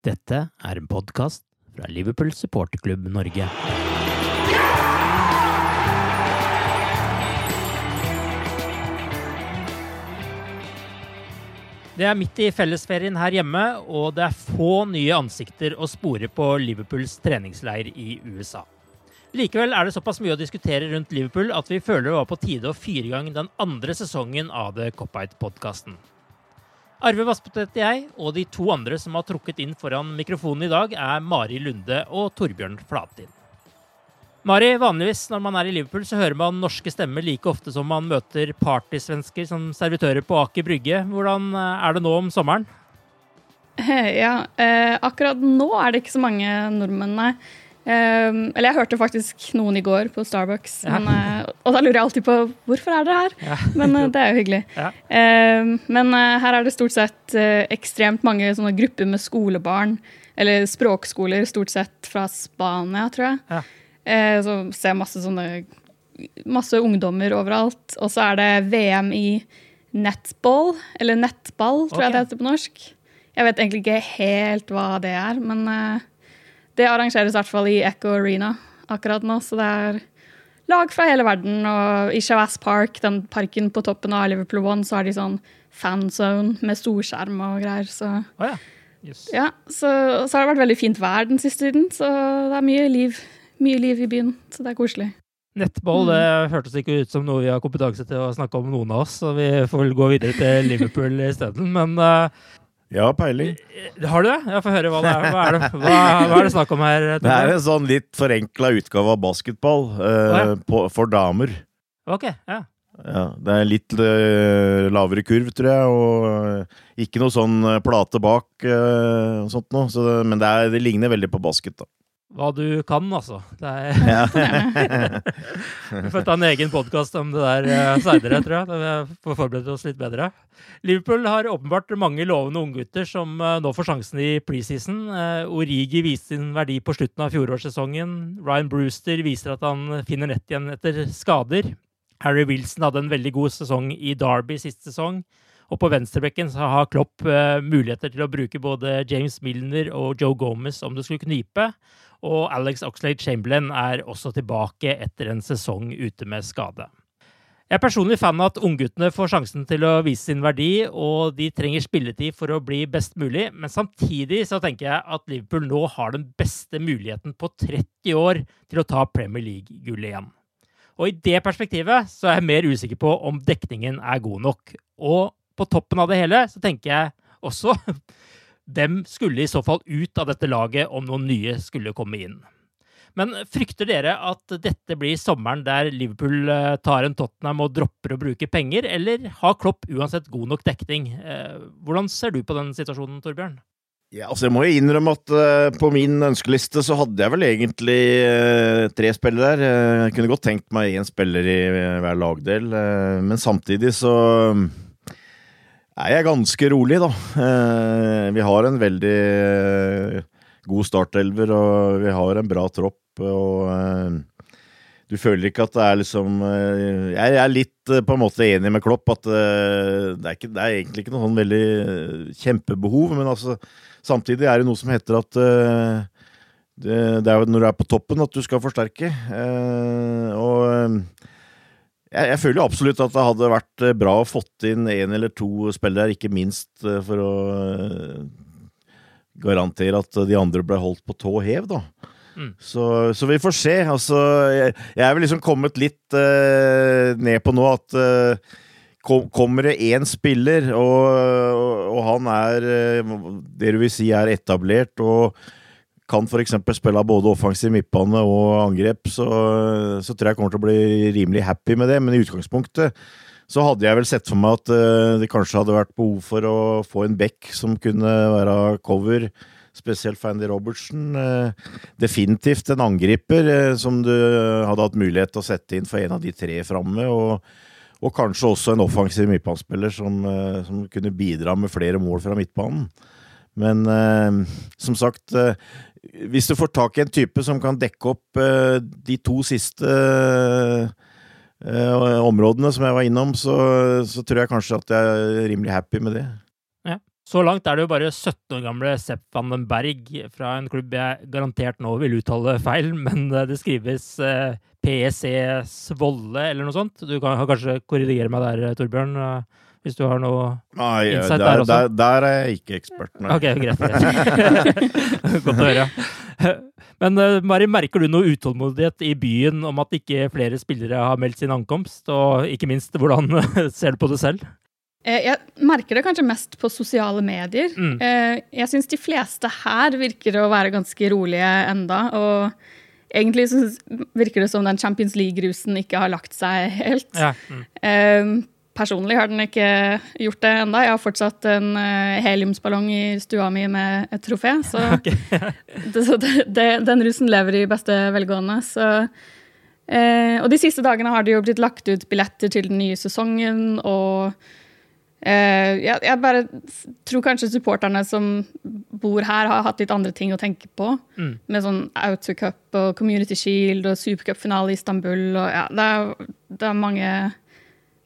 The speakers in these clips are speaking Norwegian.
Dette er en podkast fra Liverpool supporterklubb Norge. Det er midt i fellesferien her hjemme, og det er få nye ansikter å spore på Liverpools treningsleir i USA. Likevel er det såpass mye å diskutere rundt Liverpool at vi føler det var på tide å fyre i gang den andre sesongen av The Cop-Out-podkasten. Arve Vasspotet heter jeg, og de to andre som har trukket inn foran mikrofonen i dag, er Mari Lunde og Torbjørn Flatin. Mari, vanligvis når man er i Liverpool, så hører man norske stemmer like ofte som man møter partysvensker som servitører på Aker Brygge. Hvordan eh, er det nå om sommeren? Ja, eh, akkurat nå er det ikke så mange nordmenn, nei. Eh, eller jeg hørte faktisk noen i går på Starbucks, Ja. men, uh, og da lurer jeg alltid på hvorfor er dere her? Ja. Men uh, det er jo hyggelig. Ja. Um, men uh, her er det stort sett ekstremt mange sånne grupper med skolebarn, eller språkskoler, stort sett fra Spania, tror jeg. Ja. Så ser jeg masse sånne masse ungdommer overalt. Og så er det VM i netball, eller nettball, tror jeg det heter på norsk. Jeg vet egentlig ikke helt hva det er, men det arrangeres i hvert fall i Echo Arena akkurat nå. Så det er lag fra hele verden. Og i Chavez Park, den parken på toppen av Liverpool One, så har de sånn fanzone med storskjerm og greier. Så oh, ja. Yes. ja, så, så har det vært veldig fint vær den siste tiden, så det er mye liv. Mye liv i byen, så det er koselig. Nettball det hørtes ikke ut som noe vi har kompetanse til å snakke om, noen av oss, så vi får vel gå videre til Liverpool isteden. Men eh, Ja, peiling. har du det? Jeg får høre hva det er. Hva er det, hva, hva er det snakk om her? Det er en sånn litt forenkla utgave av basketball eh, Å, ja. på, for damer. Ok, ja. Ja, det er litt uh, lavere kurv, tror jeg, og eh, ikke noe sånn eh, plate bak eh, sånt noe. Så det, men det, er, det ligner veldig på basket, da. Hva du kan, altså. Det er, vi får ta en egen podkast om det der uh, seinere, tror jeg. Da vi får forberedt oss litt bedre. Liverpool har åpenbart mange lovende unggutter som eh, nå får sjansen i preseason. Uh, Origi viste sin verdi på slutten av fjorårssesongen. Ryan Brewster viser at han finner nett igjen etter skader. Harry Wilson hadde en veldig god sesong i Derby sist sesong. Og på venstrebekken så har Klopp eh, muligheter til å bruke både James Milner og Joe Gomez om det skulle knipe. Og Alex Oxlade Chamberlain er også tilbake etter en sesong ute med skade. Jeg er personlig fan av at ungguttene får sjansen til å vise sin verdi, og de trenger spilletid for å bli best mulig. Men samtidig så tenker jeg at Liverpool nå har den beste muligheten på 30 år til å ta Premier League-gullet igjen. Og i det perspektivet så er jeg mer usikker på om dekningen er god nok. Og på toppen av det hele så tenker jeg også hvem skulle i så fall ut av dette laget om noen nye skulle komme inn. Men frykter dere at dette blir sommeren der Liverpool eh, tar en Tottenham og dropper å bruke penger, eller har Klopp uansett god nok dekning? Eh, Hvordan ser du på den situasjonen, Torbjørn? Ja, altså Jeg må jo innrømme at eh, på min ønskeliste så hadde jeg vel egentlig tre spillere der. Jeg kunne godt tenkt meg én spiller i hver lagdel, men samtidig så Nei, jeg er ganske rolig, da. Eh, vi har en veldig eh, god startelver, og vi har en bra tropp. Og eh, du føler ikke at det er liksom Jeg er litt på en måte enig med Klopp at det er, ikke, det er egentlig ikke noe sånn veldig eh, kjempebehov, men altså samtidig er det noe som heter at det, det er jo når du er på toppen at du skal forsterke. Og jeg, jeg føler jo absolutt at det hadde vært eh, bra å fått inn én eller to spillere, ikke minst eh, for å eh, garantere at de andre ble holdt på tå hev, da. Mm. Så, så vi får se. Altså, jeg, jeg er vel liksom kommet litt uh, ned på nå at uh, kom, Kommer det én spiller, og, og, og han er uh, det du vil si er etablert, og kan f.eks. spille både offensiv midtbane og angrep, så, så tror jeg kommer til å bli rimelig happy med det. Men i utgangspunktet så hadde jeg vel sett for meg at eh, det kanskje hadde vært behov for å få en back som kunne være cover. Spesielt Fandy Robertsen. Eh, definitivt en angriper eh, som du hadde hatt mulighet til å sette inn for en av de tre framme. Og, og kanskje også en offensiv midtbanespiller som, som kunne bidra med flere mål fra midtbanen. Men som sagt, hvis du får tak i en type som kan dekke opp eh, de to siste eh, områdene som jeg var innom, så, så tror jeg kanskje at jeg er rimelig happy med det. Så langt er det jo bare 17 år gamle Sepp van den Berg fra en klubb jeg garantert nå vil uttale feil, men eh, det skrives eh, PEC Svolle eller noe sånt. Du kan kanskje korrigere meg der, Torbjørn, eh, hvis du har noe Nei, Insight der, der også? der, der er jeg ikke ekspert. Nei. Ok, greit. greit. Godt å høre. Men eh, Mari, merker du noe utålmodighet i byen om at ikke flere spillere har meldt sin ankomst? Og ikke minst, hvordan ser du på det selv? Eh, Jeg merker det kanskje mest på sosiale medier. Mm. Eh, Jeg syns de fleste her virker å være ganske rolige enda. Og egentlig så virker det som den Champions League-rusen ikke har lagt seg helt. Ja. Mm. Personlig har den ikke gjort det enda. Jeg har fortsatt en eh, heliumsballong i stua mi med et trofé. Så, det, så det, det, den rusen lever i beste velgående. Så, eh, og de siste dagene har det jo blitt lagt ut billetter til den nye sesongen. Og eh, jeg, jeg bare tror kanskje supporterne som bor her, har hatt litt andre ting å tenke på. Mm. Med sånn Autocup og Community Shield og Supercupfinale i Istanbul. Og ja, det er, det er mange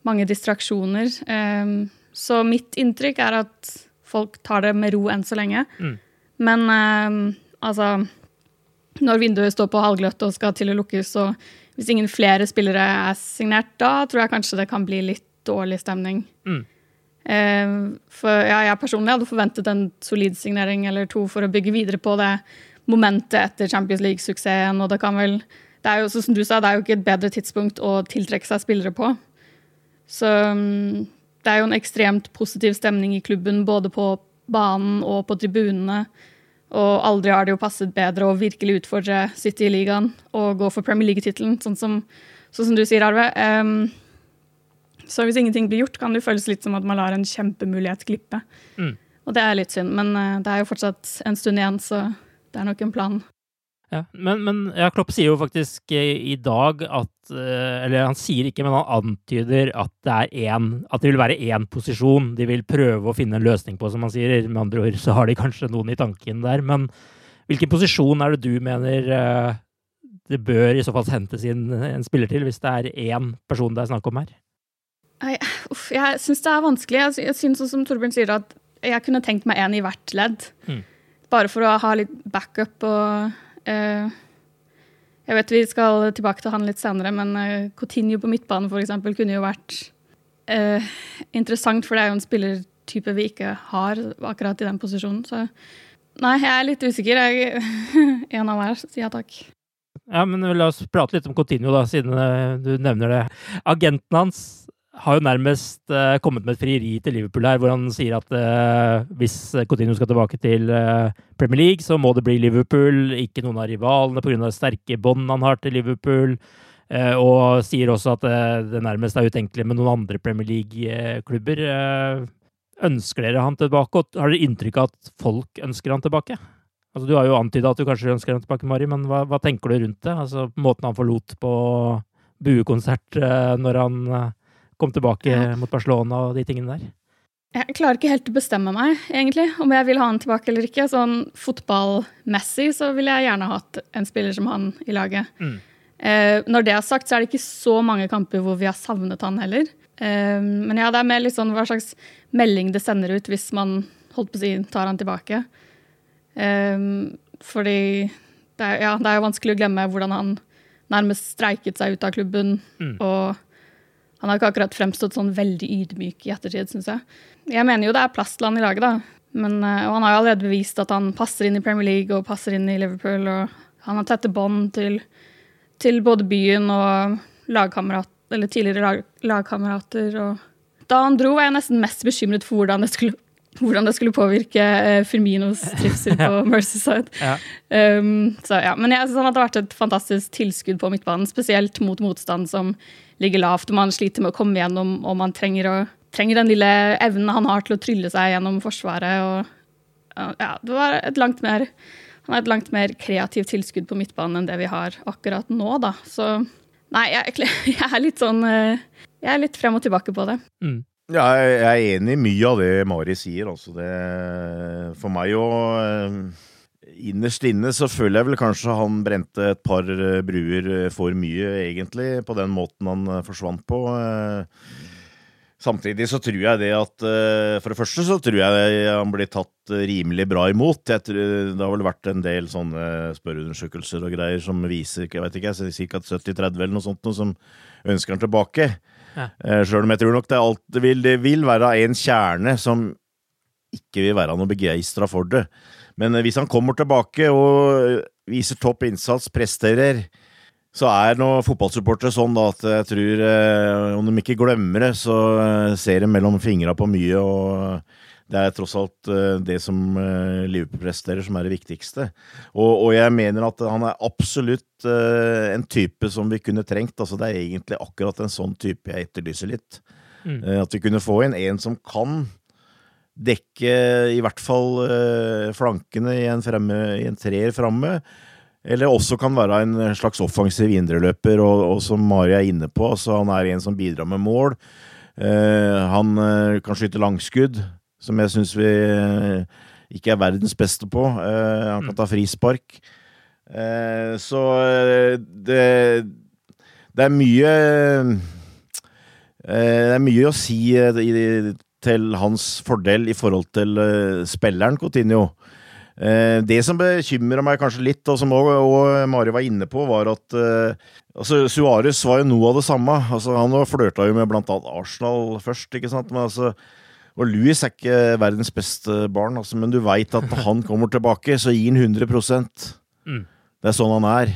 mange distraksjoner. Um, så mitt inntrykk er at folk tar det med ro enn så lenge. Mm. Men um, altså Når vinduet står på halvgløtt og skal til å lukkes, og hvis ingen flere spillere er signert, da tror jeg kanskje det kan bli litt dårlig stemning. Mm. Ehm, for ja, jeg personlig hadde forventet en solid signering eller to for å bygge videre på det momentet etter Champions League-suksessen. Og det kan vel Det er jo som du sa, det er jo ikke et bedre tidspunkt å tiltrekke seg spillere på. Så mm, det er jo en ekstremt positiv stemning i klubben, både på banen og på tribunene. Og aldri har det jo passet bedre å virkelig utfordre City i ligaen og gå for Premier League-tittelen, sånn, sånn som du sier, Arve. Um, så hvis ingenting blir gjort, kan det føles litt som at man lar en kjempemulighet glippe. Mm. Og det er litt synd, men eh, det er jo fortsatt en stund igjen, så det er nok en plan. Ja, men, men ja, Klopp sier jo faktisk i dag at Eller han sier ikke, men han antyder at det er én At det vil være én posisjon de vil prøve å finne en løsning på, som han sier. Med andre ord så har de kanskje noen i tanken der. Men hvilken posisjon er det du mener eh, det bør i så fall hentes inn en spiller til, hvis det er én person det er snakk om her? Nei, uff, jeg syns det er vanskelig. Jeg, jeg syns som Torbjørn sier, at jeg kunne tenkt meg en i hvert ledd. Mm. Bare for å ha litt backup og eh, Jeg vet vi skal tilbake til han litt senere, men eh, Coutinho på midtbanen for eksempel, kunne jo vært eh, interessant, for det er jo en spillertype vi ikke har akkurat i den posisjonen. Så nei, jeg er litt usikker. Jeg, en av hver, sier ja takk. Ja, men la oss prate litt om Coutinho, da, siden eh, du nevner det. Agenten hans har jo nærmest uh, kommet med et frieri til Liverpool her, hvor han sier at uh, hvis Coutinho skal tilbake til uh, Premier League, så må det bli Liverpool, ikke noen av rivalene pga. sterke bånd han har til Liverpool. Og sier også at det nærmest er utenkelig med noen andre Premier League-klubber. Ønsker dere han tilbake, og har dere inntrykk av at folk ønsker han tilbake? Altså, du har jo antyda at du kanskje ønsker han tilbake, Mari, men hva, hva tenker du rundt det? Altså, Måten han forlot på buekonsert når han eh, kom tilbake Ja. mot Barcelona og de tingene der? Jeg klarer ikke helt å bestemme meg, egentlig, om jeg vil ha han tilbake eller ikke. Sånn fotballmessig så ville jeg gjerne hatt en spiller som han i laget. Mm. Eh, når det er sagt, så er det ikke så mange kamper hvor vi har savnet han heller. Eh, men ja, det er mer litt sånn hva slags melding det sender ut hvis man holdt på å si tar han tilbake. Eh, fordi det er, ja, det er jo vanskelig å glemme hvordan han nærmest streiket seg ut av klubben. Mm. Og han har ikke akkurat fremstått sånn veldig ydmyk i ettertid, syns jeg. Jeg mener jo det er plass til han i laget, da. Men, eh, og han har jo allerede bevist at han passer inn i Premier League og passer inn i Liverpool. Og han har tette bånd til, til både byen og lagkamerat, tidligere lag, lagkamerater. Da han dro, var jeg nesten mest bekymret for hvordan det skulle, hvordan det skulle påvirke eh, Firminos trivsel på Mercyside. Ja. Um, så, ja. Men jeg synes han hadde vært et fantastisk tilskudd på midtbanen, spesielt mot motstand som ligger lavt, og man sliter med å komme gjennom, og man trenger, å, trenger den lille evnen han har til å trylle seg gjennom forsvaret. Og, ja, det var et langt mer han er et langt mer kreativt tilskudd på midtbanen enn det vi har akkurat nå, da. Så nei, jeg, jeg er litt sånn eh, Jeg er litt frem og tilbake på det. Mm. Ja, jeg er enig i mye av det Mari sier. Altså det, for meg òg Innerst inne så føler jeg vel kanskje han brente et par eh, bruer eh, for mye, egentlig, på den måten han eh, forsvant på. Samtidig så tror jeg det at For det første så tror jeg han blir tatt rimelig bra imot. Tror, det har vel vært en del sånne spørreundersøkelser og greier som viser jeg vet ikke, ca. 70-30 eller noe sånt, noe som ønsker han tilbake. Ja. Sjøl om jeg tror nok det, alt, det, vil, det vil være en kjerne som ikke vil være noe begeistra for det. Men hvis han kommer tilbake og viser topp innsats, presterer, så er nå fotballsupportere sånn da at jeg tror eh, om de ikke glemmer det, så eh, ser de mellom fingra på mye. og det er tross alt eh, det som eh, Liverpool presterer, som er det viktigste. Og, og, jeg mener at han er absolutt eh, en type som vi kunne trengt. altså Det er egentlig akkurat en sånn type jeg etterlyser litt. Mm. At vi kunne få inn en som kan dekke i hvert fall flankene i en, fremme, i en treer framme. Eller også kan være en slags offensiv indreløper, og, og som Mari er inne på, altså han er en som bidrar med mål. Eh, han kan skyte langskudd, som jeg syns vi eh, ikke er verdens beste på. Eh, han kan ta frispark. Eh, så det, det er mye Det er mye å si til hans fordel i forhold til spilleren Coutinho. Det som bekymra meg kanskje litt, og som også Mari var inne på, var at altså, Suárez var jo noe av det samme. Altså, han flørta jo med blant annet Arsenal først, ikke sant. Men, altså, og Louis er ikke verdens beste barn, altså, men du veit at når han kommer tilbake, så gir han 100 Mm. Det er sånn han er.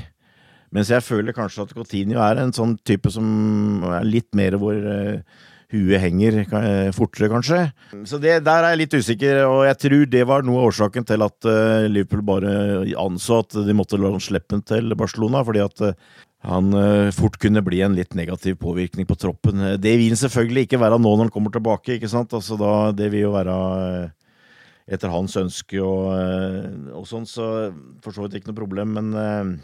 Mens jeg føler kanskje at Coutinho er en sånn type som er litt mer hvor uh, huet henger uh, fortere, kanskje. Så det, der er jeg litt usikker, og jeg tror det var noe av årsaken til at uh, Liverpool bare anså at de måtte la han slippe den til Barcelona, fordi at han fort kunne bli en litt negativ påvirkning på troppen. Det vil selvfølgelig ikke være nå når han kommer tilbake, ikke sant. Altså da, det vil jo være etter hans ønske og, og sånn, så for så vidt ikke noe problem, men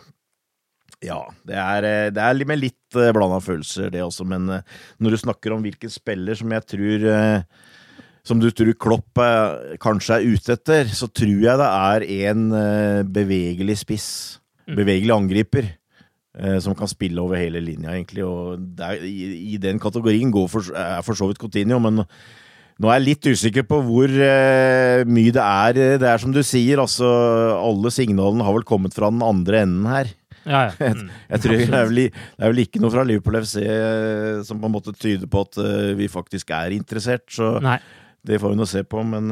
ja, det er, det er med litt blanda følelser, det også. Men når du snakker om hvilken spiller som jeg tror Som du tror Klopp kanskje er ute etter, så tror jeg det er en bevegelig spiss. Bevegelig angriper. Som kan spille over hele linja, egentlig. Og der, i, i, den kategorien går for, er for så vidt Coutinho, men nå er jeg litt usikker på hvor eh, mye det er. Det er som du sier, altså alle signalene har vel kommet fra den andre enden her. Ja, ja. Mm. Jeg, tror det er, vel, det er, vel, ikke noe fra Liverpool FC uh, som på en måte tyder på at uh, vi faktisk er interessert, så Nei. det får vi nå se på, men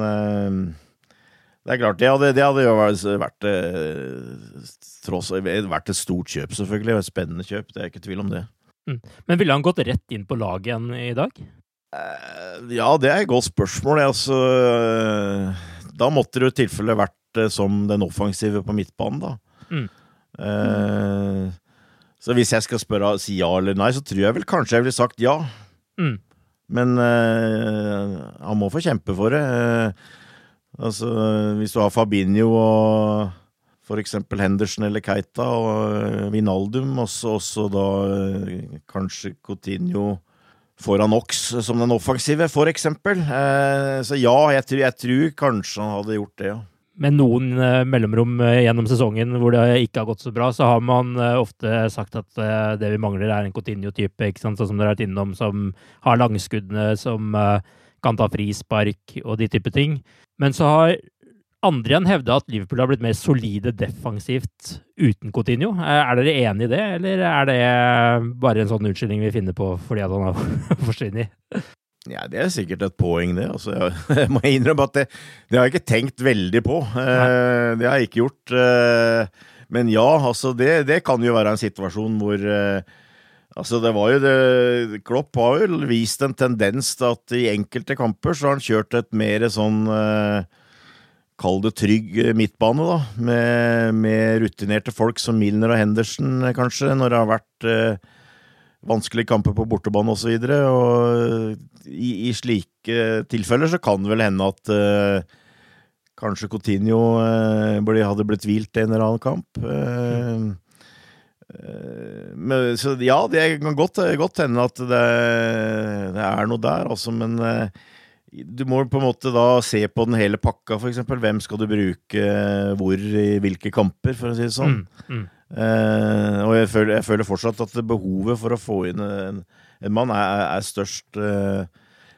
det er klart, det hadde, det hadde jo vært, tross, vært et stort kjøp, selvfølgelig. Et spennende kjøp, det er ikke tvil om det. Mm. Men ville han gått rett inn på laget igjen i dag? Ja, det er et godt spørsmål. Altså, da måtte det i tilfelle vært som den offensive på midtbanen, da. Mm. Eh, så hvis jeg skal spørre si ja eller nei, så tror jeg vel kanskje jeg ville sagt ja. Mm. Men eh, han må få kjempe for det. Eh, altså, hvis du har Fabinho og for eksempel Henderson eller Keita og Vinaldum, og så da kanskje Coutinho foran Ox som den offensive, for eksempel. Eh, så ja, jeg, tror- jeg tror kanskje han hadde gjort det, ja. Med noen eh, mellomrom eh, gjennom sesongen hvor det ikke har gått så bra, så har man eh, ofte sagt at eh, det vi mangler, er en Coutinho-type, ikke sant? sånn som dere har vært innom, som har langskuddene, som eh, kan ta frispark og de type ting. Men så har andre igjen hevda at Liverpool har blitt mer solide defensivt uten Coutinho. Eh, Er dere enig i det, eller er det bare en sånn unnskyldning vi finner på fordi at han har forsvunnet? Ja, Det er sikkert et poeng, det. Altså, jeg, må innrømme at det, det har jeg ikke tenkt veldig på. Nei. det har jeg ikke gjort. Eh, men ja, altså, det, det kan jo være en situasjon hvor eh, Altså, det var jo det Klopp har jo vist en tendens til at i enkelte kamper så har han kjørt et mer sånn eh, Kall det trygg midtbane, da. Med, med rutinerte folk som Milner og Henderson, kanskje, når det har vært eh, vanskelige kamper på bortebane osv. Og, så og i, i slike tilfeller så kan det vel hende at eh, kanskje Coutinho eh, hadde blitt hvilt i en eller annen kamp. Eh, men, så ja, det kan godt, godt hende at det, det er noe der, altså, men eh, du må på en måte da se på den hele pakka, eksempel. Hvem skal du bruke hvor i hvilke kamper, for å si det sånn. Mm, mm. Eh, og jeg føler, jeg føler fortsatt at behovet for å få inn en, en mann er, er størst eh,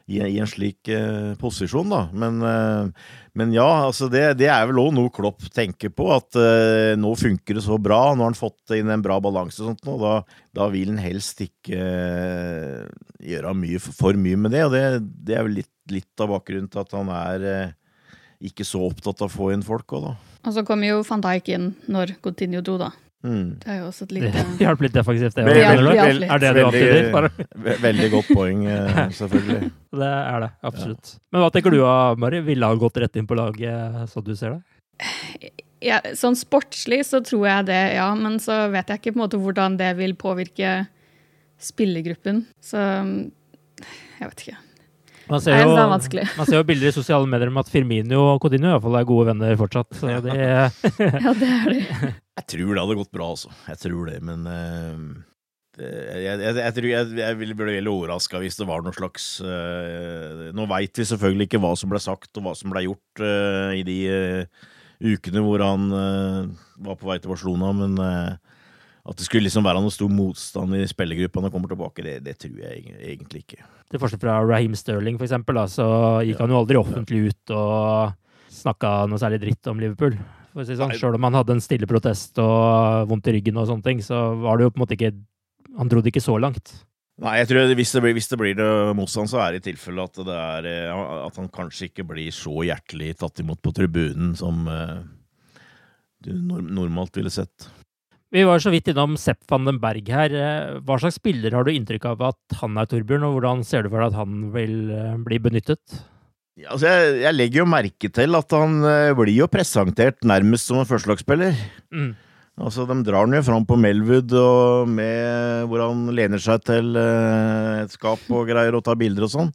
i, i en slik eh, posisjon, da. Men, eh, men ja, altså det, det er vel òg noe Klopp tenker på. At eh, nå funker det så bra, nå har han fått inn en bra balanse og sånt, og da, da vil han helst ikke eh, gjøre mye, for mye med det. Og det, det er vel litt, litt av bakgrunnen til at han er eh, ikke så opptatt av å få inn folk òg, da. Og så kom jo van Dijk inn når Coutinho dro, da. Mm. Det er jo også et Det lite hjalp litt defensivt, det. Veldig- veldig- Er det du antyder? Veldig godt poeng, eh, selvfølgelig. Det er det, absolutt. Men hva tenker du, av, Mari? Ville han gått rett inn på laget, sånn du ser det? ja, Sånn sportslig så tror jeg det, ja. Men så vet jeg ikke på en måte hvordan det vil påvirke spillergruppen. Så jeg vet ikke. Man ser, er jo, er man ser jo bilder i sosiale medier om at Firmino og Coutinho i hvert fall er gode venner fortsatt. Så det, Ja, det er det. Jeg tror det hadde gått bra, altså. Jeg tror det, men uh jeg, jeg, jeg, tror jeg, jeg ville bli veldig overraska hvis det var noe slags eh, Nå veit vi selvfølgelig ikke hva som ble sagt og hva som ble gjort eh, i de eh, ukene hvor han var på vei til Barcelona, men at det skulle liksom være noen stor motstand i spillergruppa når han kommer tilbake, det, det tror jeg egentlig ikke. til forskjell fra Raheem Sterling, for eksempel, da, så gikk han jo aldri offentlig ut og snakka noe særlig dritt om Liverpool. For å si sånn. Selv om han hadde en stille protest og vondt i ryggen og sånne ting, så var det jo på en måte ikke Han dro det ikke så langt. Nei, jeg tror hvis, det blir, hvis det blir det motstand, så er det i tilfelle at, det er, eh, at han kanskje ikke blir så hjertelig tatt imot på tribunen som eh, du normalt ville sett. Vi var så vidt innom Sepp van den Berg her. Eh, Hva slags spiller har du inntrykk av at han er, Torbjørn, og hvordan ser du for deg at han vil eh, bli benyttet? Ja, altså jeg, jeg legger jo merke til at han eh, blir jo presentert nærmest som en førstelagsspiller. Mm. Altså, De drar han jo fram på Melwood og med, hvor han lener seg til et skap og greier å ta bilder og sånn.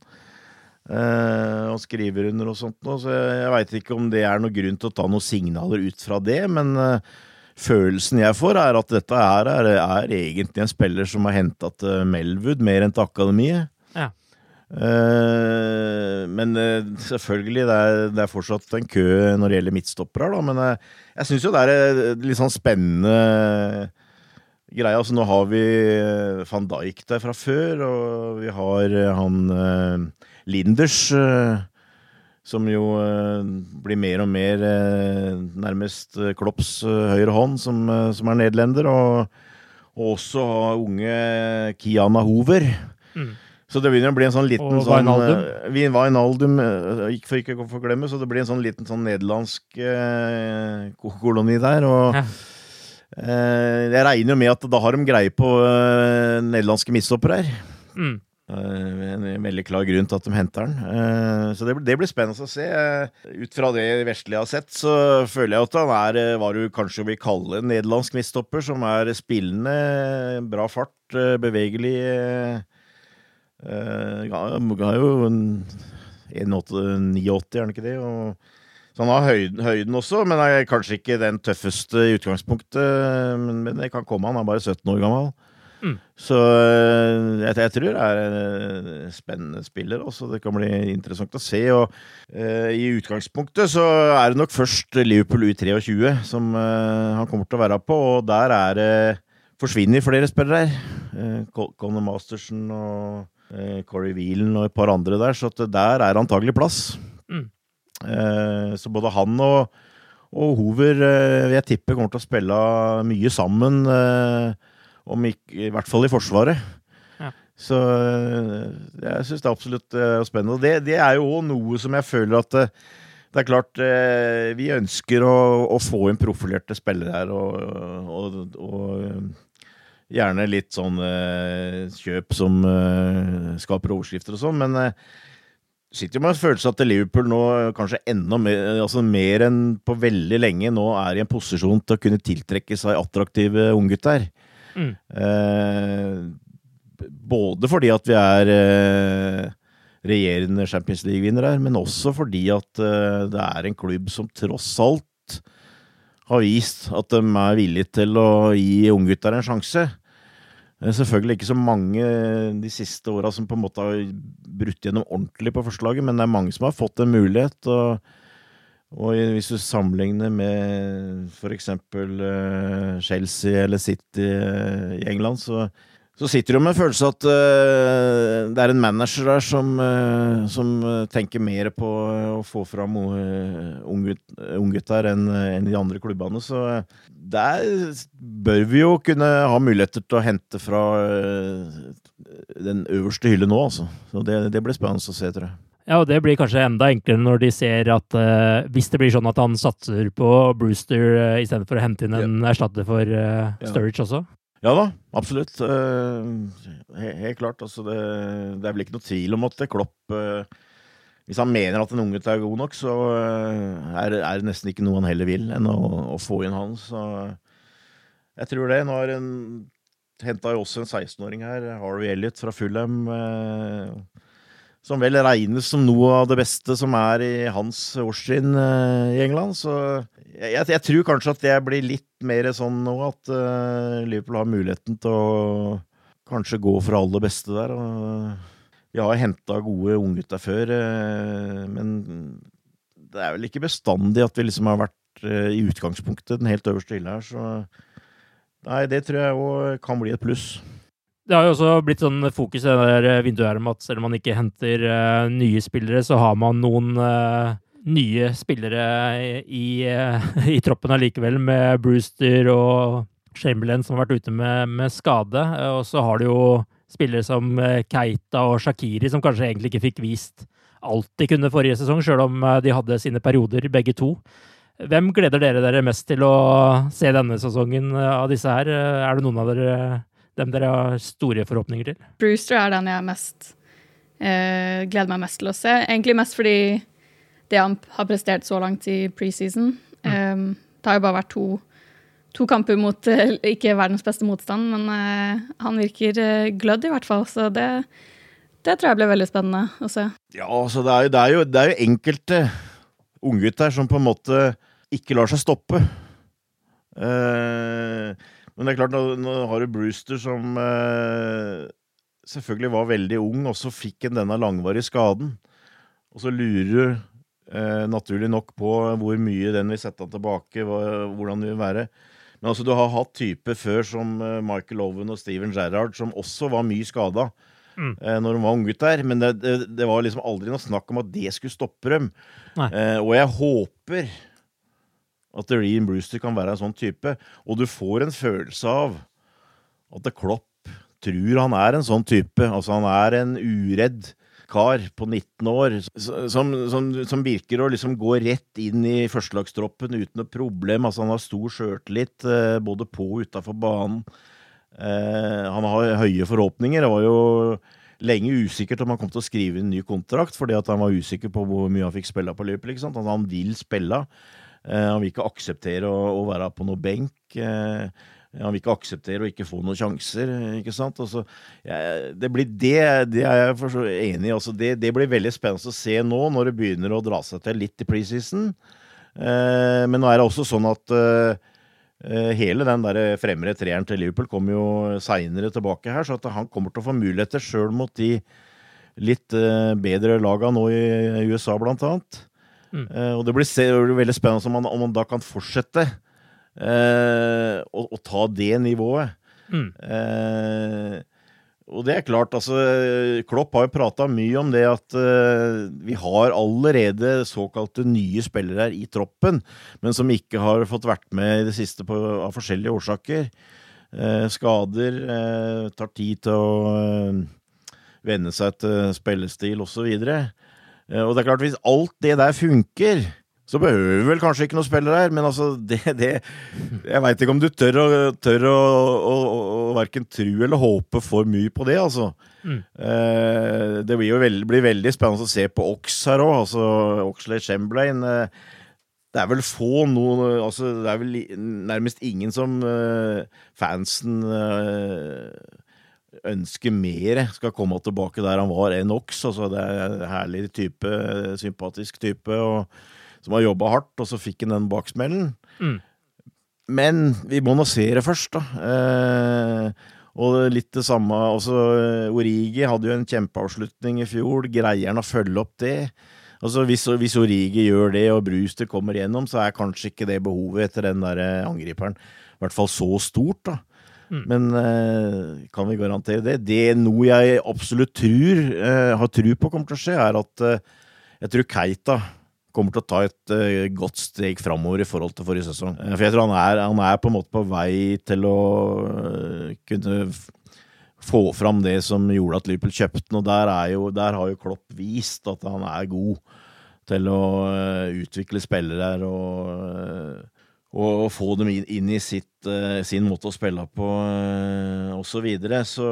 Uh, og skriver under og sånt. noe, så jeg, jeg veit ikke om det er noen grunn til å ta noen signaler ut fra det, men eh, følelsen jeg får, er at dette her er, er egentlig en spiller som er henta til Melwood mer enn til akademiet. Ja. Eh, men eh, selvfølgelig, det er, det er fortsatt en kø når det gjelder midtstopper her. Men eh, jeg syns jo det er eh, litt sånn spennende greie. Altså, nå har vi eh, van Dijk der fra før, og vi har eh, han eh, Linders. eh, som jo eh, blir mer og mer eh, nærmest eh, Klopps høyre hånd, som, som er nederlender. Og, og også unge Kiana Hover. Mm. Så det begynner å bli en sånn liten Og sånn Wijnaldum. for ikke å forglemme, så det blir en sånn liten sånn nederlandsk eh, ko- koloni der. Og eh, jeg regner jo med at da har de greie på eh, nederlandske midtstoppere her. Mm. Eh, En veldig klar grunn til at de henter den. Eh, Så det, blir- spennende å se. Eh, Ut fra det Vestli har sett, så føler jeg at han er hva du kanskje vil kalle en nederlandsk midtstopper, som er spillende, bra fart, bevegelig. Han har jo en 1,89, er han ikke det? Så han har høyden, høyden også, men er kanskje ikke den tøffeste i utgangspunktet. Men, men det kan komme, han er bare 17 år gammel. Mm. Så eh, jeg, jeg, tror det er en spennende spiller. Også. Det kan bli interessant å se. Og uh, I utgangspunktet så er det nok først Liverpool U23 som uh, han kommer til å være på, og der er det uh, forsvinner flere spillere her. Uh, Conor Mastersen og Corey Whelan og et par andre der, så der er antagelig plass. Mm. så både han og, og Hoover vil jeg tippe kommer til å spille mye sammen. Uh, om ikke, I hvert fall i Forsvaret. Ja. Så eh, jeg syns det er absolutt uh, spennende. Det, det er jo òg noe som jeg føler at uh, det er klart uh, Vi ønsker å, å, få inn profilerte spillere her, og, og, og gjerne litt sånn kjøp som skaper overskrifter og sånn, men sitter jo med en følelse at Liverpool nå kanskje enda mer, altså mer enn på veldig lenge nå er i en posisjon til å kunne tiltrekke seg attraktive unggutter. Mm. Eh, både fordi at vi er eh, regjerende Champions League-vinnere her, men også fordi at eh, det er en klubb som tross alt har vist at de er villige til å gi unggutter en sjanse. Selvfølgelig ikke så mange de siste åra som på en måte har brutt gjennom ordentlig på forslaget, men det er mange som har fått en mulighet. og og hvis du sammenligner med f.eks. Uh, Chelsea eller City uh, i England, så, så sitter du med en følelse at uh, det er en manager der som, som tenker mer på å få fram unggutter enn en de andre klubbene. Så der bør vi jo kunne ha muligheter til å hente fra den øverste hylle nå, altså. Så det, det blir spennende å se, tror jeg. Ja, og det blir kanskje enda enklere når de ser at uh, hvis det blir sånn at han satser på Brewster uh, istedenfor å hente inn en ja. erstatter for uh, Sturridge også? Ja da, absolutt. Uh, helt, helt klart. Altså det, det, er vel ikke noe tvil om at Klopp Hvis han mener at en unge er god nok, så er, er, det nesten ikke noe han heller vil enn å, å få inn han. Så jeg tror det. Nå har en henta jo også en 16-åring her, Harvey Elliot fra Fulham. Uh, som vel regnes som noe av det beste som er i hans årstrinn uh, i England. Så jeg, jeg, tror kanskje at det blir litt mer sånn nå at uh, Liverpool har muligheten til å kanskje gå for aller beste der. Og vi har henta gode unggutter før, uh, men det er vel ikke bestandig at vi liksom har vært i utgangspunktet den helt øverste hylla her, så nei, det tror jeg òg kan bli et pluss. Det har jo også blitt sånn fokus i det der vinduet her om at selv om man ikke henter uh, nye spillere, så har man noen uh, nye spillere i, uh, i troppen allikevel, med Brewster og Chamberlain som har vært ute med, med skade. og så har du jo spillere som Keita og Shakiri, som kanskje egentlig ikke fikk vist alt de kunne forrige sesong, sjøl om de hadde sine perioder, begge to. Hvem gleder dere dere mest til å se denne sesongen av disse her? Er det noen av dere dem dere har store forhåpninger til? Brewster er den jeg mest eh, gleder meg mest til å se. Egentlig mest fordi det han har prestert så langt i preseason. Mm. Eh, det har jo bare vært to, to kamper mot uh, ikke verdens beste motstand, men uh, han virker uh, glødd i hvert fall. Så det, det, tror jeg blir veldig spennende å se. Ja, altså det er jo, det er jo, det er jo enkelte unggutter som på en måte ikke lar seg stoppe. Uh, men det er klart, nå, nå har du Brewster som eh, selvfølgelig var veldig ung, og så fikk han denne langvarige skaden. Og så lurer du eh, naturlig nok på hvor mye den vil sette han tilbake, hva, hvordan det vil være. Men altså, du har hatt typer før som eh, Michael Owen og Steven Gerrard, som også var mye skada. Mm. Eh, når de var unggutter. Men det, det, det, var liksom aldri noe snakk om at det skulle stoppe dem. Eh, og jeg håper at Rean Brewster kan være en sånn type. Og du får en følelse av at Klopp tror han er en sånn type. Altså han er en uredd kar på 19 år som, som, som virker å liksom gå rett inn i førstelagstroppen uten noe problem. Altså han har stor sjøltillit eh, både på og utafor banen. Eh, han har høye forhåpninger. Det var jo lenge usikkert om han kom til å skrive en ny kontrakt, fordi han var usikker på hvor mye han fikk spille på løpet. Han vil spille. Eh, han vil ikke akseptere å, å være på noe benk. Eh, han vil ikke akseptere å ikke få noen sjanser. ikke sant? Altså, jeg, det, blir det, det er jeg for enig i. Altså, det, det, blir veldig spennende å se nå, når det begynner å dra seg til litt i preseason. Eh, men nå er det også sånn at eh, Eh, hele den der fremre treeren til Liverpool kommer jo seinere tilbake her, så han kommer til å få muligheter sjøl mot de litt eh, bedre laga nå i USA, blant annet. Mm. Uh, og det blir, se, det blir, veldig spennende om man, om man da kan fortsette uh, å, å, ta det nivået. Mm. Uh, og det er klart, altså Klopp har jo prata mye om det at vi har allerede såkalte nye spillere her i troppen, men som ikke har fått vært med i det siste på, av forskjellige årsaker. Skader, tar tid til å venne seg til spillestil osv. Og, uh, og det er klart, hvis alt det der funker, så behøver vi vel kanskje ikke noen spiller der, men altså det, det Jeg veit ikke om du tør å, tør å, å, å verken tro eller håpe for mye på det, altså. Mm. Eh, det blir jo veld, blir veldig spennende å se på Ox her òg, altså Oxley Chamberlain. Eh, det er vel få noen altså, Det er vel nærmest ingen som eh, fansen eh, ønsker mer skal komme tilbake der han var enn Ox. Altså, det er en herlig type, sympatisk type. og som har jobba hardt, og så fikk han den baksmellen. Mm. Men vi må nå se det først, da. Eh, og litt det samme også, eh, Origi hadde jo en kjempeavslutning i fjor. Greier han å følge opp det? Altså hvis, hvis, Origi gjør det, og Brewster kommer gjennom, så er kanskje ikke det behovet etter den der angriperen i hvert fall så stort, da. Mm. Men uh, kan vi garantere det? Det noe jeg absolutt tror, uh, har tro på kommer til å skje, er at uh, jeg tror Keita kommer til å ta et godt steg framover i forhold til forrige sesong. For jeg tror han er, han er, på en måte på vei til å kunne få fram det som gjorde at Liverpool kjøpte den, og der, jo, der, har jo Klopp vist at han er god til å utvikle spillere og, og, få dem inn, i sitt, sin måte å spille på, og så videre. Så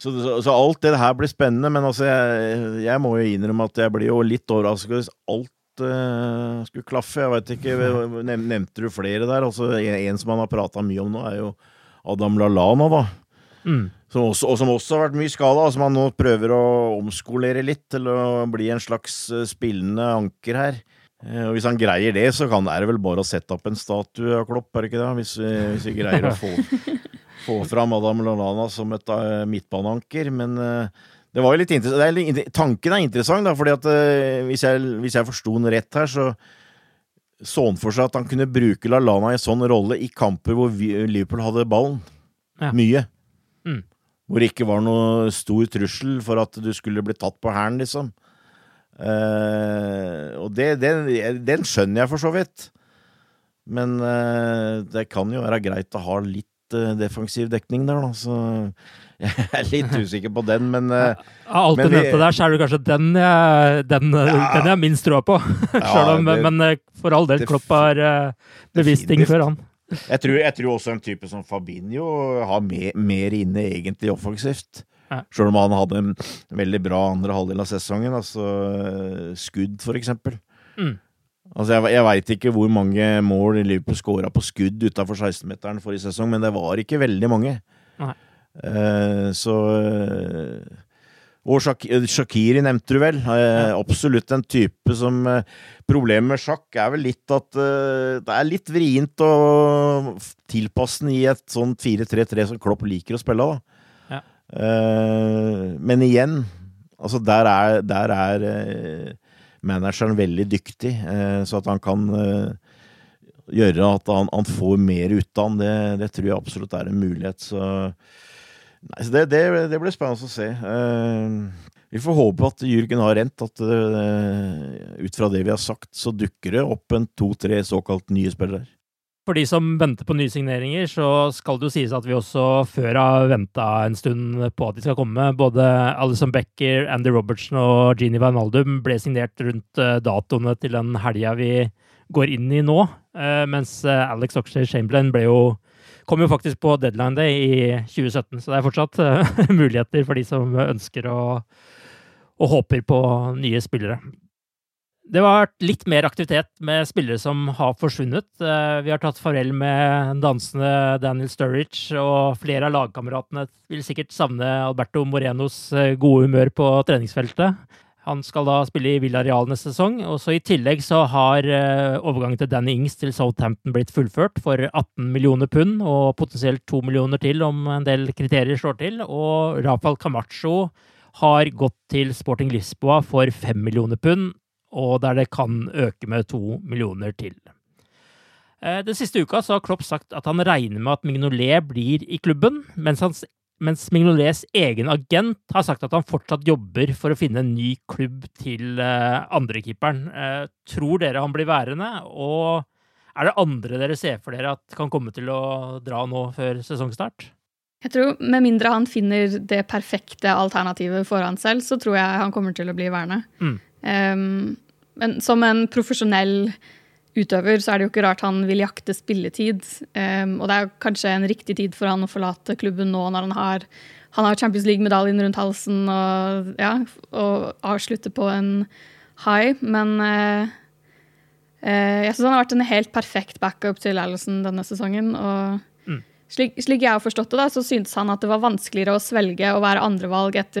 så, så, så, alt det her blir spennende, men altså, jeg, jeg, må jo innrømme at jeg blir jo litt overrasket hvis alt uh, skulle klaffe. Jeg vet ikke, Nevnte du flere der? Altså, en, som han har prata mye om nå, er jo Adam Lallana, da. Mm. Som også, og som også har vært mye skada, som han nå prøver å omskolere litt til å bli en slags eh, spillende anker her. Eh, og Hvis han greier det, så kan det vel bare å sette opp en statue av Klopp, er det ikke det? Hvis vi, hvis vi greier å få få fram Adam Lallana som et uh, midtbaneanker. Men uh, det var jo litt interessant. tanken er interessant, da, fordi at uh, hvis jeg, hvis jeg forsto den rett her, så så han for seg at han kunne bruke Lallana i en sånn rolle i kamper hvor Liverpool hadde ballen. Ja. Mye. Mm. Hvor det ikke var noe stor trussel for at du skulle bli tatt på hælen, liksom. Uh, og det, den, den, skjønner jeg for så vidt. Men uh, det kan jo være greit å ha litt uh, defensiv dekning der, da. Så jeg er litt usikker på den, men Av alt du nevnte der, så er det kanskje den jeg, den, ja, den jeg har minst troa på. ja, om, det, men for all del, Klopp har bevist ting før han. Jeg tror, jeg tror, også en type som Fabinho har mer, mer inne egentlig offensivt. Ja. Sjøl om han hadde en veldig bra andre halvdel av sesongen. Altså skudd, for eksempel. Mm. Altså Jeg, jeg veit ikke hvor mange mål Liverpool skåra på skudd utafor 16-meteren forrige sesong, men det var ikke veldig mange. Uh, så uh, Og Shak Shakiri nevnte du vel. Uh, absolutt en type som Problemet med sjakk er vel litt at det er litt vrient å tilpasse den i et sånt 4-3-3 som Klopp liker å spille. da. Ja. men igjen, altså der er, der er manageren veldig dyktig, eh, så at han kan eh, gjøre at han, han får mer ut av han, det, det, tror jeg absolutt er en mulighet. Så, nei, så det, det, det, blir spennende å se. Eh, vi får håpe at Jürgen har rent, at ut fra det vi har sagt, så dukker det opp en to-tre såkalt nye spillere. For de som venter på nye signeringer, så skal det jo sies at vi også før har venta en stund på at de skal komme. Både Alison Becker, Andy Robertson og Gini Van Aldum ble signert rundt eh, datoene til den helga vi går inn i nå. Eh, mens eh, Alex Oxley Chamberlain ble jo kom jo faktisk på deadline day i 2017, så det er fortsatt muligheter for de som ønsker å og håper på nye spillere. Det har vært litt mer aktivitet med spillere som har forsvunnet. Eh, vi har tatt farvel med dansende Daniel Sturridge, og flere av lagkameratene vil sikkert savne Alberto Morenos eh, gode humør på treningsfeltet. Han skal da spille i Villarreal neste sesong. og så I tillegg så har uh, overgangen til Danny Ings til Southampton blitt fullført for 18 millioner pund, og potensielt 2 millioner til om en del kriterier slår til. Og Rafael Camacho har gått til Sporting Lisboa for 5 millioner pund, og der det kan øke med to millioner til. Uh, den siste uka så har Klopp sagt at han regner med at Mignolet blir i klubben, mens hans mens Mignolets egen agent har sagt at han fortsatt jobber for å finne en ny klubb til uh, andrekeeperen. Uh, tror dere han blir værende? Og er det andre dere ser for dere at kan komme til å dra nå før sesongstart? Jeg tror Med mindre han finner det perfekte alternativet for han selv, så tror jeg han kommer til å bli værende. Mm. Um, men som en profesjonell utøver, så er det jo ikke rart han vil jakte spilletid. Um, og det er kanskje en riktig tid for han å forlate klubben nå når han har, han har Champions League-medaljen rundt halsen og, ja, og avslutte på en high. Men uh, uh, jeg syns han har vært en helt perfekt backup til Allison denne sesongen. og mm. slik, slik, jeg har forstått det, da, så syntes han at det var vanskeligere å svelge å være andrevalg etter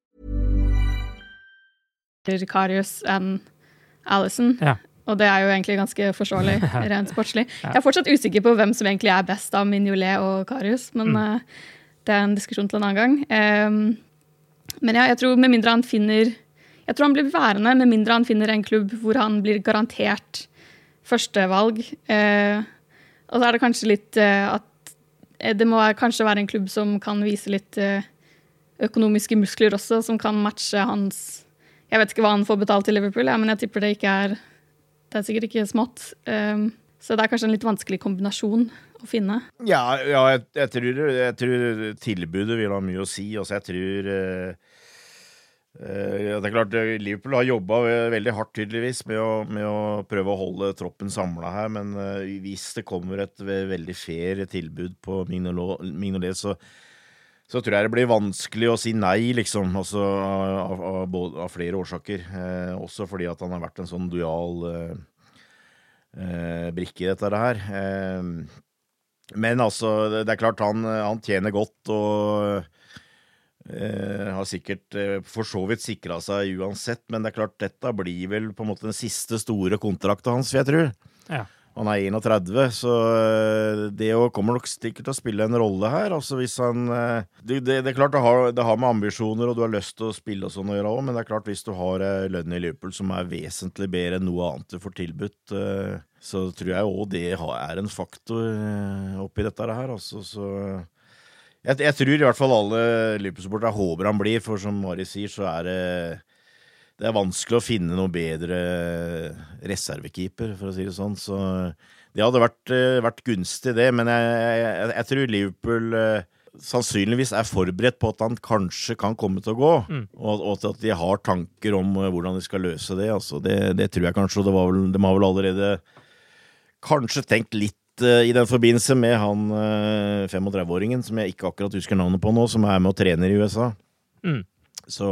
Karius enn Alison. Ja. Og det er jo egentlig ganske forståelig, rent sportslig. Jeg er fortsatt usikker på hvem som egentlig er best av Mignolet og Karius, men mm. uh, det er en diskusjon til en annen gang. Um, men ja, jeg tror med mindre han finner Jeg tror han blir værende med mindre han finner en klubb hvor han blir garantert førstevalg. Uh, og så er det kanskje litt uh, at det må kanskje være en klubb som kan vise litt økonomiske muskler også, som kan matche hans Jeg vet ikke hva han får betalt i Liverpool, ja, men jeg tipper det ikke er det er sikkert ikke smått. Um, så det er kanskje en litt vanskelig kombinasjon å finne. Ja, ja jeg, jeg, tror, jeg, tror, tilbudet vil ha mye å si. Også jeg tror uh, uh, Det er klart, Liverpool har jobba veldig hardt, tydeligvis, med å, med å, prøve å holde troppen samla her. Men uh, hvis det kommer et veldig fair tilbud på Mignolet, så så tror jeg det blir vanskelig å si nei, liksom. Altså, av, av, av, flere årsaker. Eh, også fordi at han har vært en sånn dual eh, eh, brikke i dette her. Eh, men altså, det, er klart han, han tjener godt og eh, har sikkert eh, for så vidt sikra seg uansett. Men det er klart, dette blir vel på en måte den siste store kontrakten hans, vil jeg tro. Ja. Han er 31, så eh, det kommer nok sikkert til å spille en rolle her. Altså hvis han eh, Det, det, det er klart det har, det har, med ambisjoner og du har lyst til å spille og sånn å gjøre òg, men det er klart hvis du har lønn i Liverpool som er vesentlig bedre enn noe annet du får tilbudt, eh, så tror jeg òg det er en faktor oppi dette her. Altså, så jeg, jeg, tror i hvert fall alle Liverpool-supportere håper han blir, for som Mari sier, så er det det er vanskelig å finne noe bedre reservekeeper, for å si det sånn. Så det hadde vært, eh, vært gunstig, det. Men jeg, jeg, jeg tror Liverpool eh, sannsynligvis er forberedt på at han kanskje kan komme til å gå. Mm. Og, og, at de har tanker om eh, hvordan de skal løse det. Altså, det, det, tror jeg kanskje. Og vel, de har vel allerede kanskje tenkt litt i den forbindelse med han 35-åringen som jeg ikke akkurat husker navnet på nå, som er med og trener i USA. Mm. Så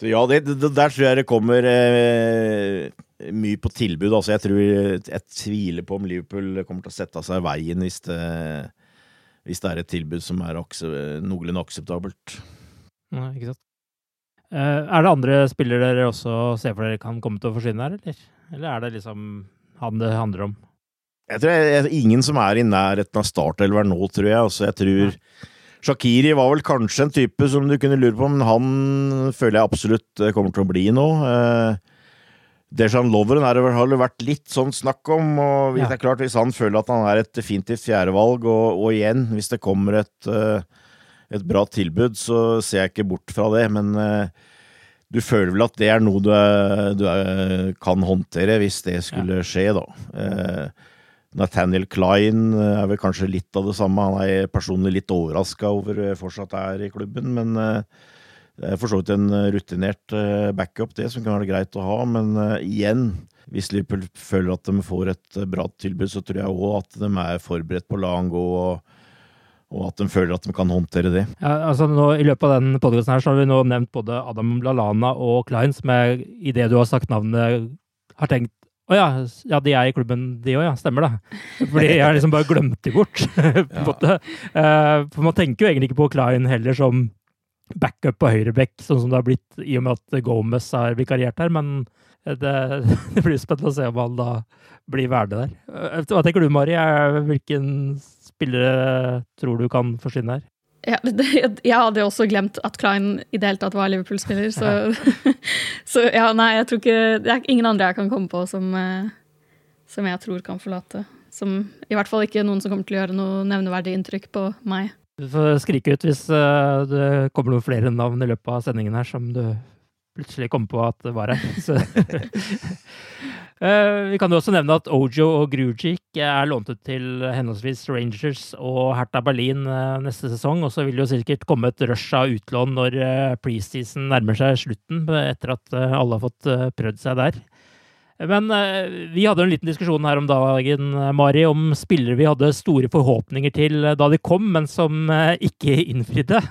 så ja, det, det, der tror jeg det kommer eh, mye på tilbud. Altså, jeg tror jeg tviler på om Liverpool kommer til å sette seg i veien hvis det, hvis det er et tilbud som er noenlunde akseptabelt. Nei, ikke sant. Uh, er det andre spillere dere også ser for dere kan komme til å forsvinne her, eller? Eller er det liksom han det handler om? Jeg tror jeg, jeg, ingen som er i nærheten av startelveren nå, tror jeg. Altså, jeg tror ja. Shakiri var vel kanskje en type som du kunne lure på, men han føler jeg absolutt eh, kommer til å bli nå. Eh, Dejan Loveren har det vært litt sånn snakk om, og hvis, ja. det er klart, hvis han føler at han er et definitivt fjerdevalg, og, og igjen, hvis det kommer et, eh, et, bra tilbud, så ser jeg ikke bort fra det, men du føler vel at det er noe du, du kan håndtere hvis det skulle skje, da. Nathaniel Klein eh, er vel kanskje litt av det samme. Han er personlig litt overraska over eh, fortsatt er i klubben, men eh, det er for så vidt en rutinert backup, det, som kan være greit å ha. Men igjen, hvis Liverpool føler at de får et bra tilbud, så tror jeg òg at de er forberedt på å la han gå. og og at de føler at de kan håndtere det. Ja, altså nå, I løpet av den podkasten har vi nå nevnt både Adam Lalana og Klein, som jeg i det du har sagt navnet, har tenkt å ja, ja, de er i klubben, de òg, ja. Stemmer det. Fordi jeg har liksom bare glemt de bort. på ja. Uh, for man tenker jo egentlig ikke på Klein heller som backup på høyreback, sånn som det har blitt i og med at Gomez har vikariert her, men det, det blir spennende å se om han da blir værende der. Eh, hva tenker du, Mari? Hvilken spillere tror du kan forsvinne her? Ja, det, jeg hadde jo også glemt at Klein i det hele tatt var Liverpool-spiller, så, så, ja, nei, jeg tror ikke Det er ingen andre jeg kan komme på som, eh, som, jeg tror kan forlate. Som i hvert fall ikke noen som kommer til å gjøre noe nevneverdig inntrykk på meg. Du får skrike ut hvis uh, det kommer noen flere navn i løpet av sendingen her som du plutselig kommer på at det var her. Uh, vi kan jo også nevne at Ojo og Grujic er lånt ut til henholdsvis Rangers og Hertha Berlin uh, neste sesong. Og så vil det jo sikkert komme et rush av utlån når preseason nærmer seg slutten, etter at alle har fått prøvd seg der. Men vi hadde en liten diskusjon her om dagen, Mari, om spillere vi hadde store forhåpninger til da de kom, men som ikke innfridde.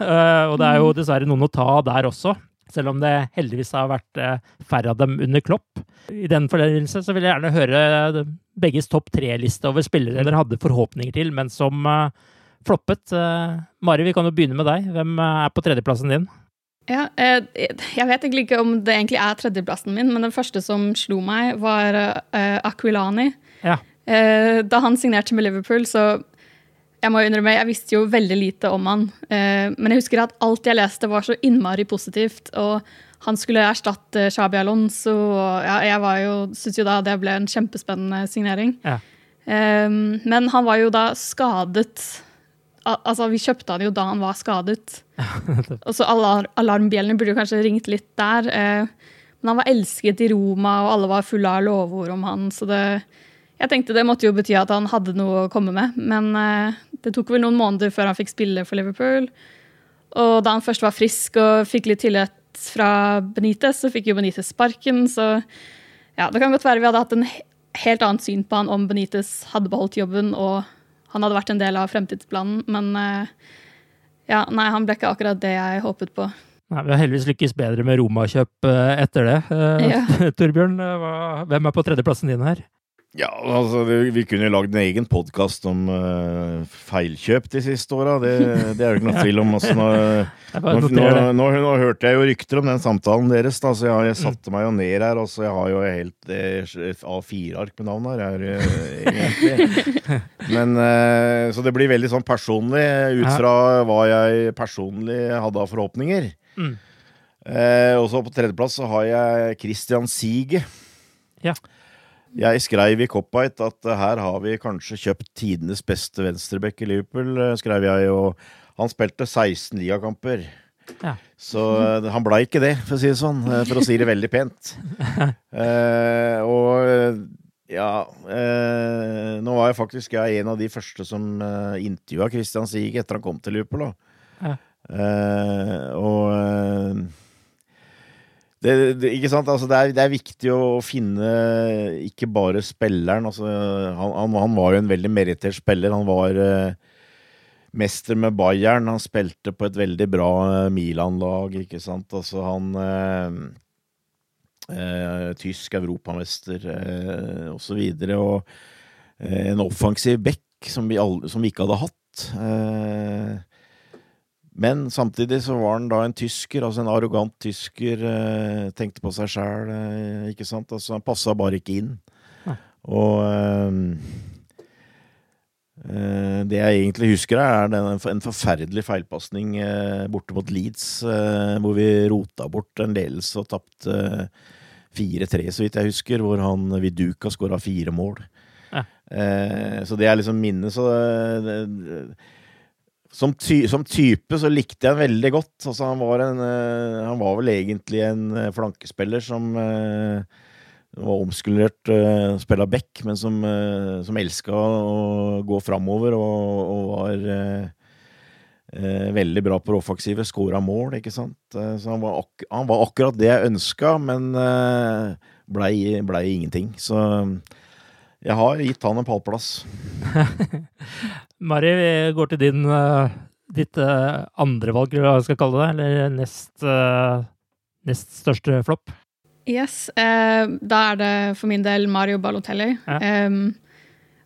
Og det er jo dessverre noen å ta der også selv om det heldigvis har vært eh, færre av dem under Klopp. I den forbindelse så vil jeg gjerne høre begges topp tre-liste over spillere dere hadde forhåpninger til, men som uh, floppet. Mari, vi kan jo begynne med deg. Hvem er på tredjeplassen din? Ja, jeg vet egentlig ikke om det egentlig er tredjeplassen min, men den første som slo meg, var Aquilani. Ja. Da han signerte med Liverpool, så jeg må innrømme, jeg visste jo veldig lite om han. Eh, men jeg husker at alt jeg leste, var så innmari positivt. Og han skulle erstatte Shabi Alonso. Og jeg var jo, syns jo da det ble en kjempespennende signering. Ja. Eh, men han var jo da skadet. Altså, vi kjøpte han jo da han var skadet. og så alar alarmbjellene burde jo kanskje ringt litt der. Eh, men han var elsket i Roma, og alle var fulle av lovord om han. så det jeg tenkte det måtte jo bety at han hadde noe å komme med, men uh, det tok vel noen måneder før han fikk spille for Liverpool. Og da han først var frisk og fikk litt tillit fra Benitez, så fikk jo Benitez sparken, så ja, det kan godt være vi hadde hatt en helt annet syn på han om Benitez hadde beholdt jobben og han hadde vært en del av fremtidsplanen, men uh, Ja, nei, han ble ikke akkurat det jeg håpet på. Nei, Vi har heldigvis lykkes bedre med Roma-kjøp eh, etter det. Eh, Ja. Torbjørn, eh, hvem er på tredjeplassen din her? Ja, altså, vi, kunne jo lagd en egen podkast om uh, feilkjøp de siste åra. Det, det er jo ikke noe tvil om. Altså, nå, nå, nå, nå, hørte jeg jo rykter om den samtalen deres, da, så jeg, jeg satte meg jo ned her. Altså, jeg har jo helt eh, A4-ark med navn her, eh, egentlig. Men, uh, så det blir veldig sånn personlig, ut fra hva jeg personlig hadde av forhåpninger. Mm. Eh, og så på tredjeplass så har jeg Christian Sige. Ja. Jeg skrev i Cop-Out at eh, her har vi kanskje kjøpt tidenes beste venstreback i Liverpool, eh, skrev jeg, og han spilte 16 ligakamper. Ja. Så eh, han blei ikke det, for å si det sånn, for å si det veldig pent. Eh, og ja eh, Nå var jeg faktisk jeg en av de første som eh, intervjua Christian Sieg etter han kom til Liverpool. Da. Ja. Eh, og det, det, ikke sant? Altså, det, er, det er viktig å finne ikke bare spilleren. Altså, han, han, han var jo en veldig merittert spiller. Han var eh, mester med Bayern. Han spilte på et veldig bra eh, Milan-lag, ikke sant. Altså, han eh, eh, Tysk europamester eh, og så videre. Og eh, en offensiv back som vi, som vi ikke hadde hatt. Eh, men samtidig så var han da en tysker, altså en arrogant tysker. Eh, tenkte på seg sjæl, eh, ikke sant. Altså, han passa bare ikke inn. Ja. Og eh, det jeg egentlig husker, er den, en forferdelig feilpasning borte mot Leeds, eh, hvor vi rota bort en ledelse og tapte eh, 4-3, så vidt jeg husker, hvor han Viduka skåra fire mål. Ja. Eh, så det er liksom minnet. Så det, som, ty som type så likte jeg han veldig godt. Altså, han, var en, uh, han var vel egentlig en uh, flankespiller som uh, var omskulert uh, spilla back, men som, uh, som elska å gå framover og, og var veldig bra på det offensive. Skåra mål, ikke sant. Så han var, han var akkurat det jeg ønska, men blei ble ingenting. Så jeg har gitt han en pallplass. Mari, vi går til din, eh, ditt uh, andre valg, eller hva jeg skal kalle det. Eller nest, eh, nest største flopp. Yes, eh, da er det for min del Mario Balotelli. Ja. Em,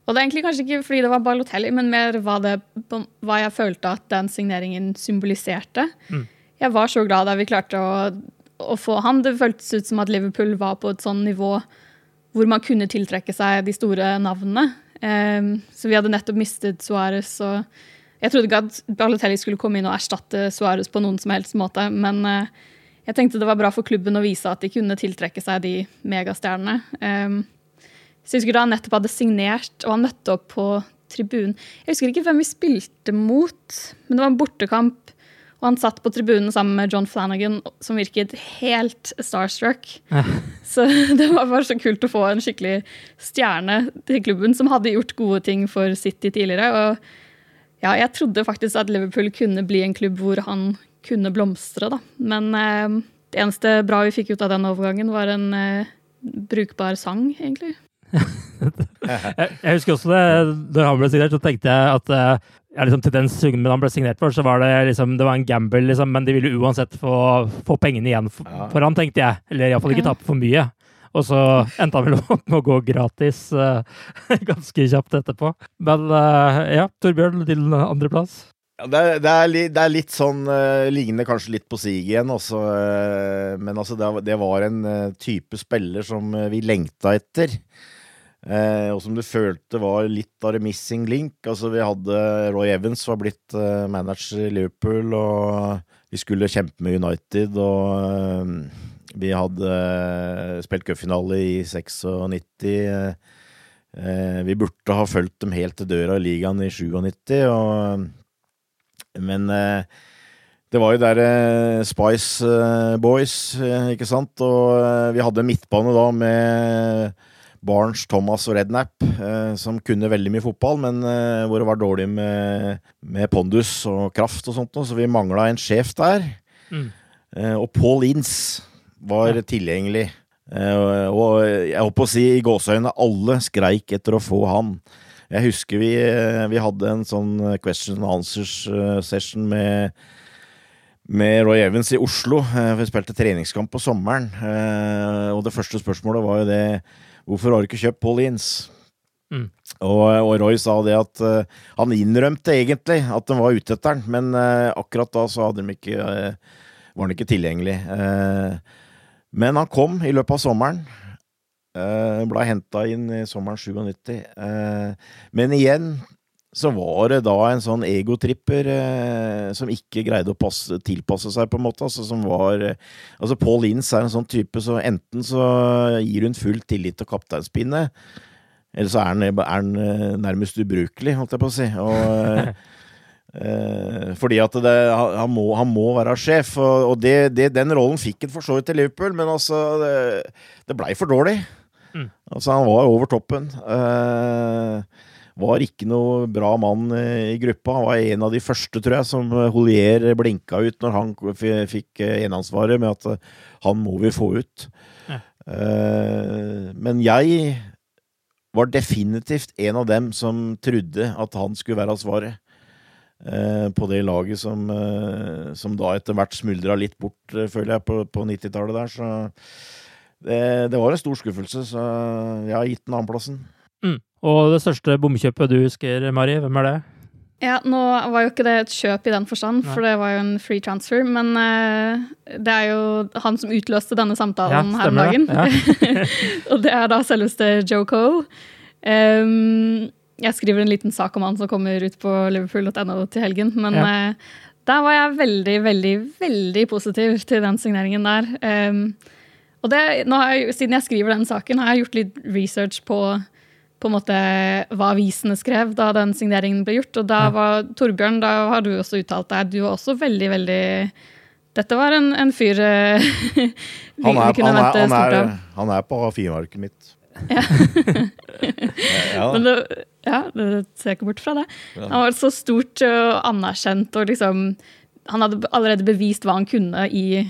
og det er egentlig kanskje ikke fordi det var Balotelli, men mer hva, det, hva jeg følte at den signeringen symboliserte. Mm. Jeg var så glad da vi klarte å, å få han. Det føltes ut som at Liverpool var på et sånn nivå hvor man kunne tiltrekke seg de store navnene. Um, så vi hadde nettopp mistet Suárez, jeg trodde ikke at Balotelli skulle komme inn og erstatte Suárez på noen som helst måte, men uh, jeg tenkte det var bra for klubben å vise at de kunne tiltrekke seg de megastjernene. Um, så jeg husker da han nettopp hadde signert, og han møtte opp på tribunen. Jeg husker ikke hvem vi spilte mot, men det var en bortekamp. Og han satt på tribunen sammen med John Flanagan, som virket helt starstruck. Så det var bare så kult å få en skikkelig stjerne til klubben, som hadde gjort gode ting for City tidligere. Og ja, jeg trodde faktisk at Liverpool kunne bli en klubb hvor han kunne blomstre, da. Men eh, det eneste bra vi fikk ut av den overgangen, var en eh, brukbar sang, egentlig. Jeg, jeg husker også det, da han ble signert, så tenkte jeg at eh, ja, liksom, til den summen han ble signert for, så var det liksom, det var en gamble, liksom, men de ville uansett få, få pengene igjen for, for han, tenkte jeg. Eller iallfall ikke Ja. tape for mye. Og så endte han vel opp med å gå gratis uh, ganske kjapt etterpå. Men uh, ja, Torbjørn, din andreplass. Ja, det, er, det, er li, det er litt sånn uh, Ligner kanskje litt på Sig igjen, også, uh, men altså, det, det var en eh, type spiller som eh, vi lengta etter. Eh, og som du følte var litt av det missing link. Altså, vi hadde Roy Evans var blitt eh, manager i Liverpool, og vi skulle kjempe med United, og eh, vi hadde eh, spilt cupfinale i 96. eh, vi burde ha fulgt dem helt til døra i ligaen i 97, og men eh, det var jo der Spice Boys, ikke sant? Og vi hadde en midtbane da med Barnes, Thomas og Rednap, eh, som kunne veldig mye fotball, men eh, hvor det var dårlig med, med pondus og kraft og sånt, så vi mangla en sjef der. Mm. Eh, og Paul Ince var tilgjengelig. Eh, og jeg holdt på å si i gåseøynene alle skreik etter å få han. Jeg husker vi, vi hadde en sånn question and answers eh, session med med Roy Evans i Oslo. Vi spilte treningskamp på sommeren. Og det første spørsmålet var jo det Hvorfor har du ikke kjøpt Paul Ince? Mm. Og, og Roy sa det at uh, han innrømte egentlig at de var ute etter den, men uh, akkurat da så hadde de ikke, uh, var han ikke tilgjengelig. Men han kom i løpet av sommeren. Uh, ble henta inn i sommeren 97. Eh, men igjen så var det da en sånn egotripper eh, som ikke greide å passe, tilpasse seg, på en måte. Altså, som var eh, Altså, Paul Ince er en sånn type, så enten så gir hun full tillit til kapteinspinnet, eller så er han, eh, nærmest ubrukelig, holdt jeg på å si. Og, eh, eh, fordi at det, han, må, han må være sjef, og, og det, det, den rollen fikk han for så vidt til Liverpool, men altså Det, det blei for dårlig. Mm. Altså, han var over toppen. Eh, var ikke noe bra mann eh, i gruppa. Han var en av de første, tror jeg, som eh, Holier blinka ut når han fikk eh, eneansvaret med at eh, han må vi få ut. Ja. Eh, men jeg var definitivt en av dem som trodde at han skulle være svaret. eh, På det laget som, eh, som da etter hvert smuldra litt bort, eh, føler jeg, på, på 90-tallet der. Så det, det var en stor skuffelse, så jeg har gitt den annenplassen. Og det største bomkjøpet du husker, Mari, hvem er det? Ja, Nå var jo ikke det et kjøp i den forstand, for det var jo en free transfer. Men uh, det er jo han som utløste denne samtalen Ja, her om dagen. det. og det er da selveste Joe Coe. Um, jeg skriver en liten sak om han som kommer ut på liverpool.no til helgen. Men Ja. uh, der var jeg veldig, veldig, veldig positiv til den signeringen der. Um, og det, jeg, siden jeg skriver den saken, har jeg gjort litt research på på en måte hva avisene skrev da den signeringen ble gjort. Og da var Torbjørn, da har du også uttalt deg, du var også veldig, veldig Dette var en, en fyr eh, vi, Han er, vi kunne han er, vente han er, han er på A4-arket mitt. Ja. Ja. Men det, ja, det ser ikke bort fra det. Han var så stort og anerkjent, og liksom Han hadde allerede bevist hva han kunne i,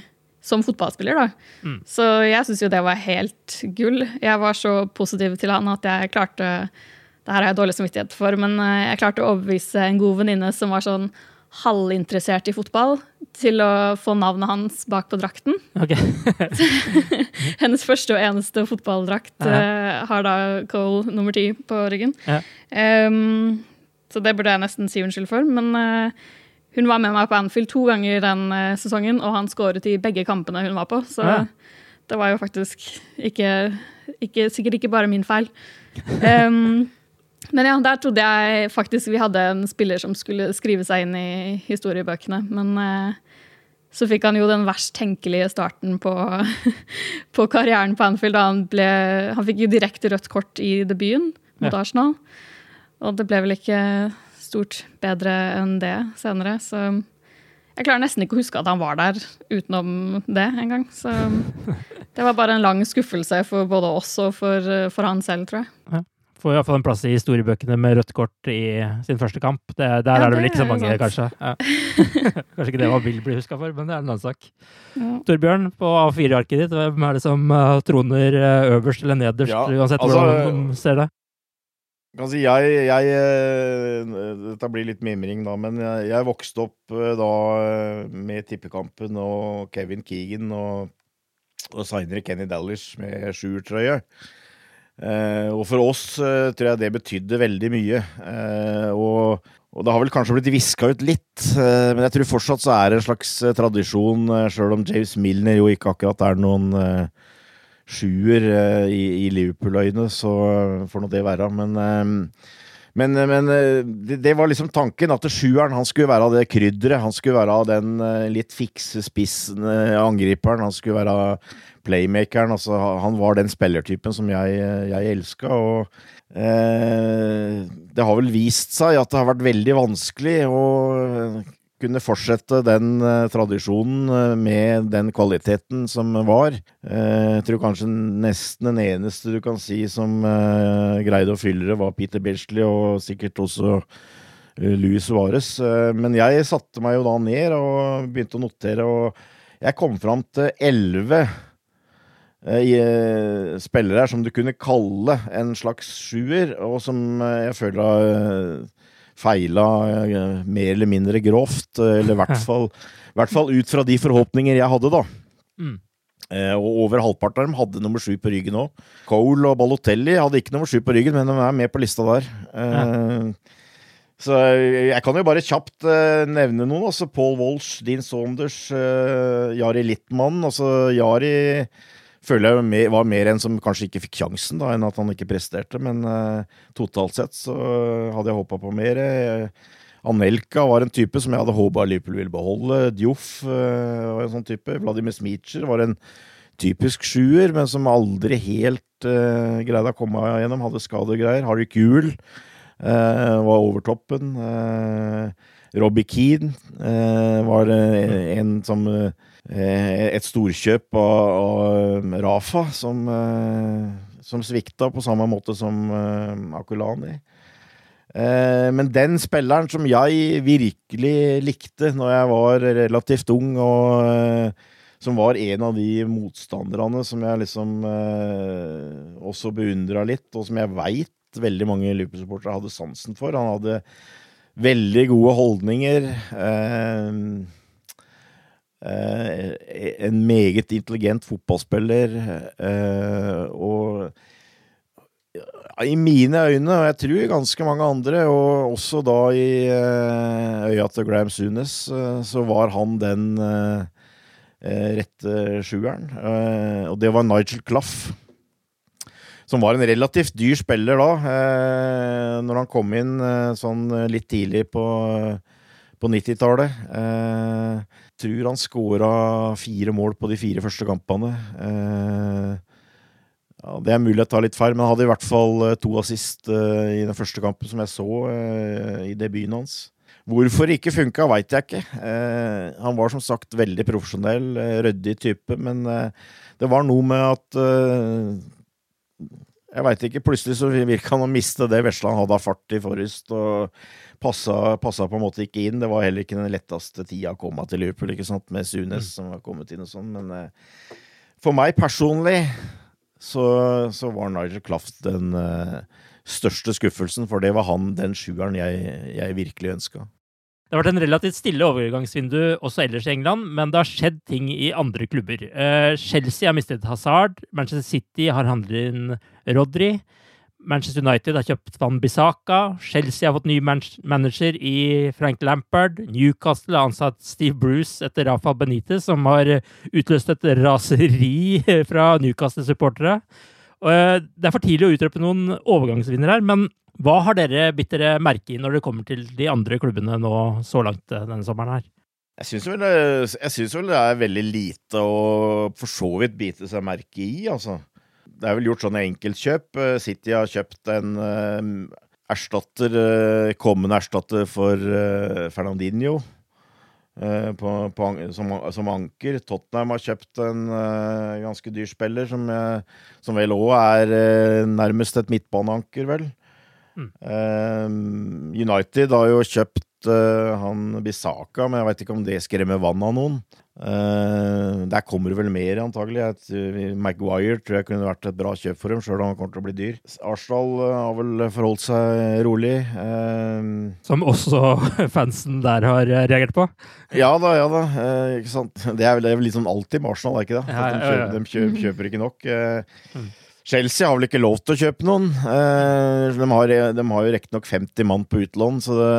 som fotballspiller, da. Mm. Så jeg syns jo det var helt gull. Jeg var så positiv til han at jeg klarte Det her har jeg dårlig samvittighet for, men eh, jeg klarte å overbevise en god venninne som var sånn halvinteressert i fotball, til å få navnet hans bak på drakten. Ok. Hennes første og eneste fotballdrakt Ja. uh, har da Cole nummer ti på ryggen. Ja. Um, så det burde jeg nesten si unnskyld for. Men eh, hun var med meg på Anfield to ganger den eh, sesongen, og han skåret i begge kampene hun var på. Så Ja. det var jo faktisk ikke, ikke Sikkert ikke bare min feil. Um, men ja, der trodde jeg faktisk vi hadde en spiller som skulle skrive seg inn i historiebøkene. Men uh, så fikk han jo den verst tenkelige starten på, på karrieren på Anfield. Da han, ble, han fikk jo direkte rødt kort i debuten mot Ja. Arsenal. Og det ble vel ikke stort bedre enn det senere. Så jeg klarer nesten ikke å huske at han var der utenom det engang. Så det var bare en lang skuffelse for både oss og for, for han selv, tror jeg. Får iallfall en plass i historiebøkene med rødt kort i sin første kamp. Det, der Ja, er det vel ikke så mange, kanskje. Ja. kanskje ikke det man vil bli huska for, men det er en annen sak. Ja. Torbjørn, på A4-arket ditt, hvem er det som eh, troner eh, øverst eller nederst, Ja, uansett altså, hvordan man ser det? Si, jeg, jeg eh, Dette blir litt mimring, da, men jeg, jeg vokste opp eh, da eh, med Tippekampen og Kevin Keegan og, og seinere Kenny Dallish med sjuertrøye. Eh, og for oss eh, tror jeg det betydde veldig mye. Eh, og, og det har vel kanskje blitt viska ut litt, men jeg tror fortsatt så er det en slags tradisjon, sjøl om James Milner jo ikke akkurat er noen eh, sjuer eh, i, i Liverpool-øyne, så eh, får nå det være. Men, eh, men, men det, det var liksom tanken, at sjueren han skulle være det krydderet. Han skulle være den eh, litt fikse spissen angriperen. Han skulle være playmakeren. Altså, han var den spillertypen som jeg, jeg elska. Og eh, det har vel vist seg at det har vært veldig vanskelig å kunne fortsette den eh, tradisjonen eh, med den kvaliteten som var. Eh, jeg tror kanskje nesten den eneste du kan si som greide å fylle det, var Peter Bilsley og sikkert også Louis Suárez. Men jeg satte meg jo da ned og begynte å notere, og jeg kom fram til elleve spillere her som du kunne kalle en slags sjuer, og som jeg føler har feila eh, mer eller mindre grovt. eh, Eller i hvert fall, i hvert fall ut fra de forhåpninger jeg hadde, da. Mm. Eh, og over halvparten av dem hadde nummer sju på ryggen òg. Cole og Balotelli hadde ikke nummer sju på ryggen, men de er med på lista der. Ja. Så jeg kan jo bare kjapt nevne noen. Altså Paul Walsh, Dean Saunders, Jari Littmann. Altså Jari føler jeg var mer en som kanskje ikke fikk sjansen, da, enn at han ikke presterte. Men eh, totalt sett så hadde jeg håpa på mer. Eh, Anelka var en type som jeg hadde håpa Liverpool ville beholde. Djoff eh, var en sånn type. Vladimir Smicher var en typisk sjuer, men som aldri helt eh, greide å komme gjennom. Hadde skadegreier. Harry Kuhl eh, var over toppen. Eh, Robbie Keane var en som Et storkjøp av, av Rafa, som, eh, som svikta på samme måte som eh, Akulani. Eh, men den spilleren som jeg virkelig likte når jeg var relativt ung, og eh, som var en av de motstanderne som jeg liksom eh, også beundra litt, og som jeg veit veldig mange Liverpool-supportere hadde sansen for. Han hadde veldig gode holdninger. Eh, eh, en meget intelligent fotballspiller. Eh, og i mine øyne, og jeg tror ganske mange andre, og også da i eh, øya til Graham Sunes, eh, så var han den eh, eh, rette sjueren. Eh, og det var Nigel Claff. Som var en relativt dyr spiller da, eh, når han kom inn eh, sånn litt tidlig på, på 90-tallet. Tror han skåra fire mål på de fire første kampene. Eh, ja, Det er mulig jeg tar litt feil, men han hadde i hvert fall eh, to assist eh, i den første kampen som jeg så i debuten hans. Hvorfor det ikke funka, veit jeg ikke. Eh, han var som sagt veldig profesjonell, ryddig type, men eh, det var noe med at eh, Jeg veit ikke, plutselig så virka han å miste det vesle han hadde av fart i forrest, og passa, passa på en måte ikke inn. Det var heller ikke den letteste tida å komme til Liverpool, ikke sant, med Sunes som var kommet inn og sånn, men eh, for meg personlig så, så var Nigel Klaft den eh, største skuffelsen, for det var han, den sjueren, jeg, jeg virkelig ønska. Det har vært en relativt stille overgangsvindu også ellers i England, men det har skjedd ting i andre klubber. Eh, Chelsea har mistet Hazard, Manchester City har handlet inn Rodri. Manchester United har kjøpt Van Bissaka. Chelsea har fått ny manager i Frank Lampard. Newcastle har ansatt Steve Bruce etter Rafa Benitez, som har utløst et raseri fra Newcastle-supportere. Eh, Det er for tidlig å utrøpe noen overgangsvinner her, men hva har dere bitt dere merke i når det kommer til de andre klubbene nå så langt eh, denne sommeren her? Jeg syns vel, vel det er veldig lite å for så vidt bite seg merke i, altså. Det er vel gjort sånne enkeltkjøp. Eh, City har kjøpt en eh, erstatter, eh, kommende erstatter for Fernandinho. På, på, som, som anker. Tottenham har kjøpt en ganske dyr spiller, som, som vel òg er nærmest et midtbaneanker, vel. Eh, United har jo kjøpt han Bisaka, men jeg veit ikke om det skremmer vann av noen. Eh, der kommer det vel mer, antagelig. Et, uh, Maguire tror jeg kunne vært et bra kjøp for dem, sjøl om han kommer til å bli dyr. Arsenal uh, har vel forholdt seg rolig. Eh, Som også fansen der har reagert på? ja da, ja da. Ikke sant. Det er vel, det er vel litt sånn alltid med Arsenal, er ikke det? Ja, ja, de, ja, De, kjøper, de kjøper, ikke nok. Eh, Chelsea har vel ikke lov til å kjøpe noen. Eh, de har, de har jo riktignok 50 mann på utlån, så det,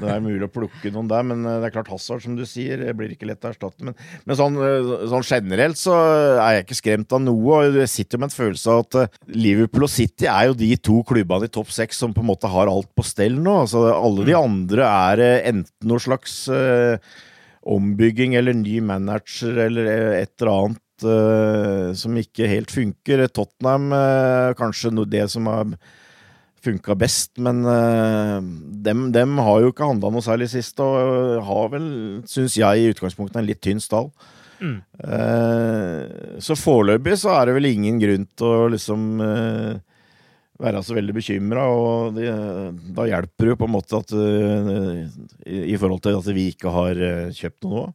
det er mulig å plukke noen der. Men eh, det er klart Hazard, som du sier, blir ikke lett å erstatte. Men, men sånn, eh, sånn generelt så er jeg ikke skremt av noe. Og jeg sitter med en følelse av at Liverpool og City er jo de to klubbene i topp seks som på en måte har alt på stell nå. Altså, alle de andre er enten noe slags ombygging eller ny manager eller et eller annet som ikke helt funker. Tottenham eh, kanskje det som har funka best, men eh, dem, dem har jo ikke handla noe særlig sist, og har vel, syns jeg, i utgangspunktet en litt tynn stall. Mm. Eh, så foreløpig så er det vel ingen grunn til å liksom eh, være så veldig bekymra, og det, da hjelper det jo på en måte at eh, i, forhold til at vi ikke har eh, kjøpt noe.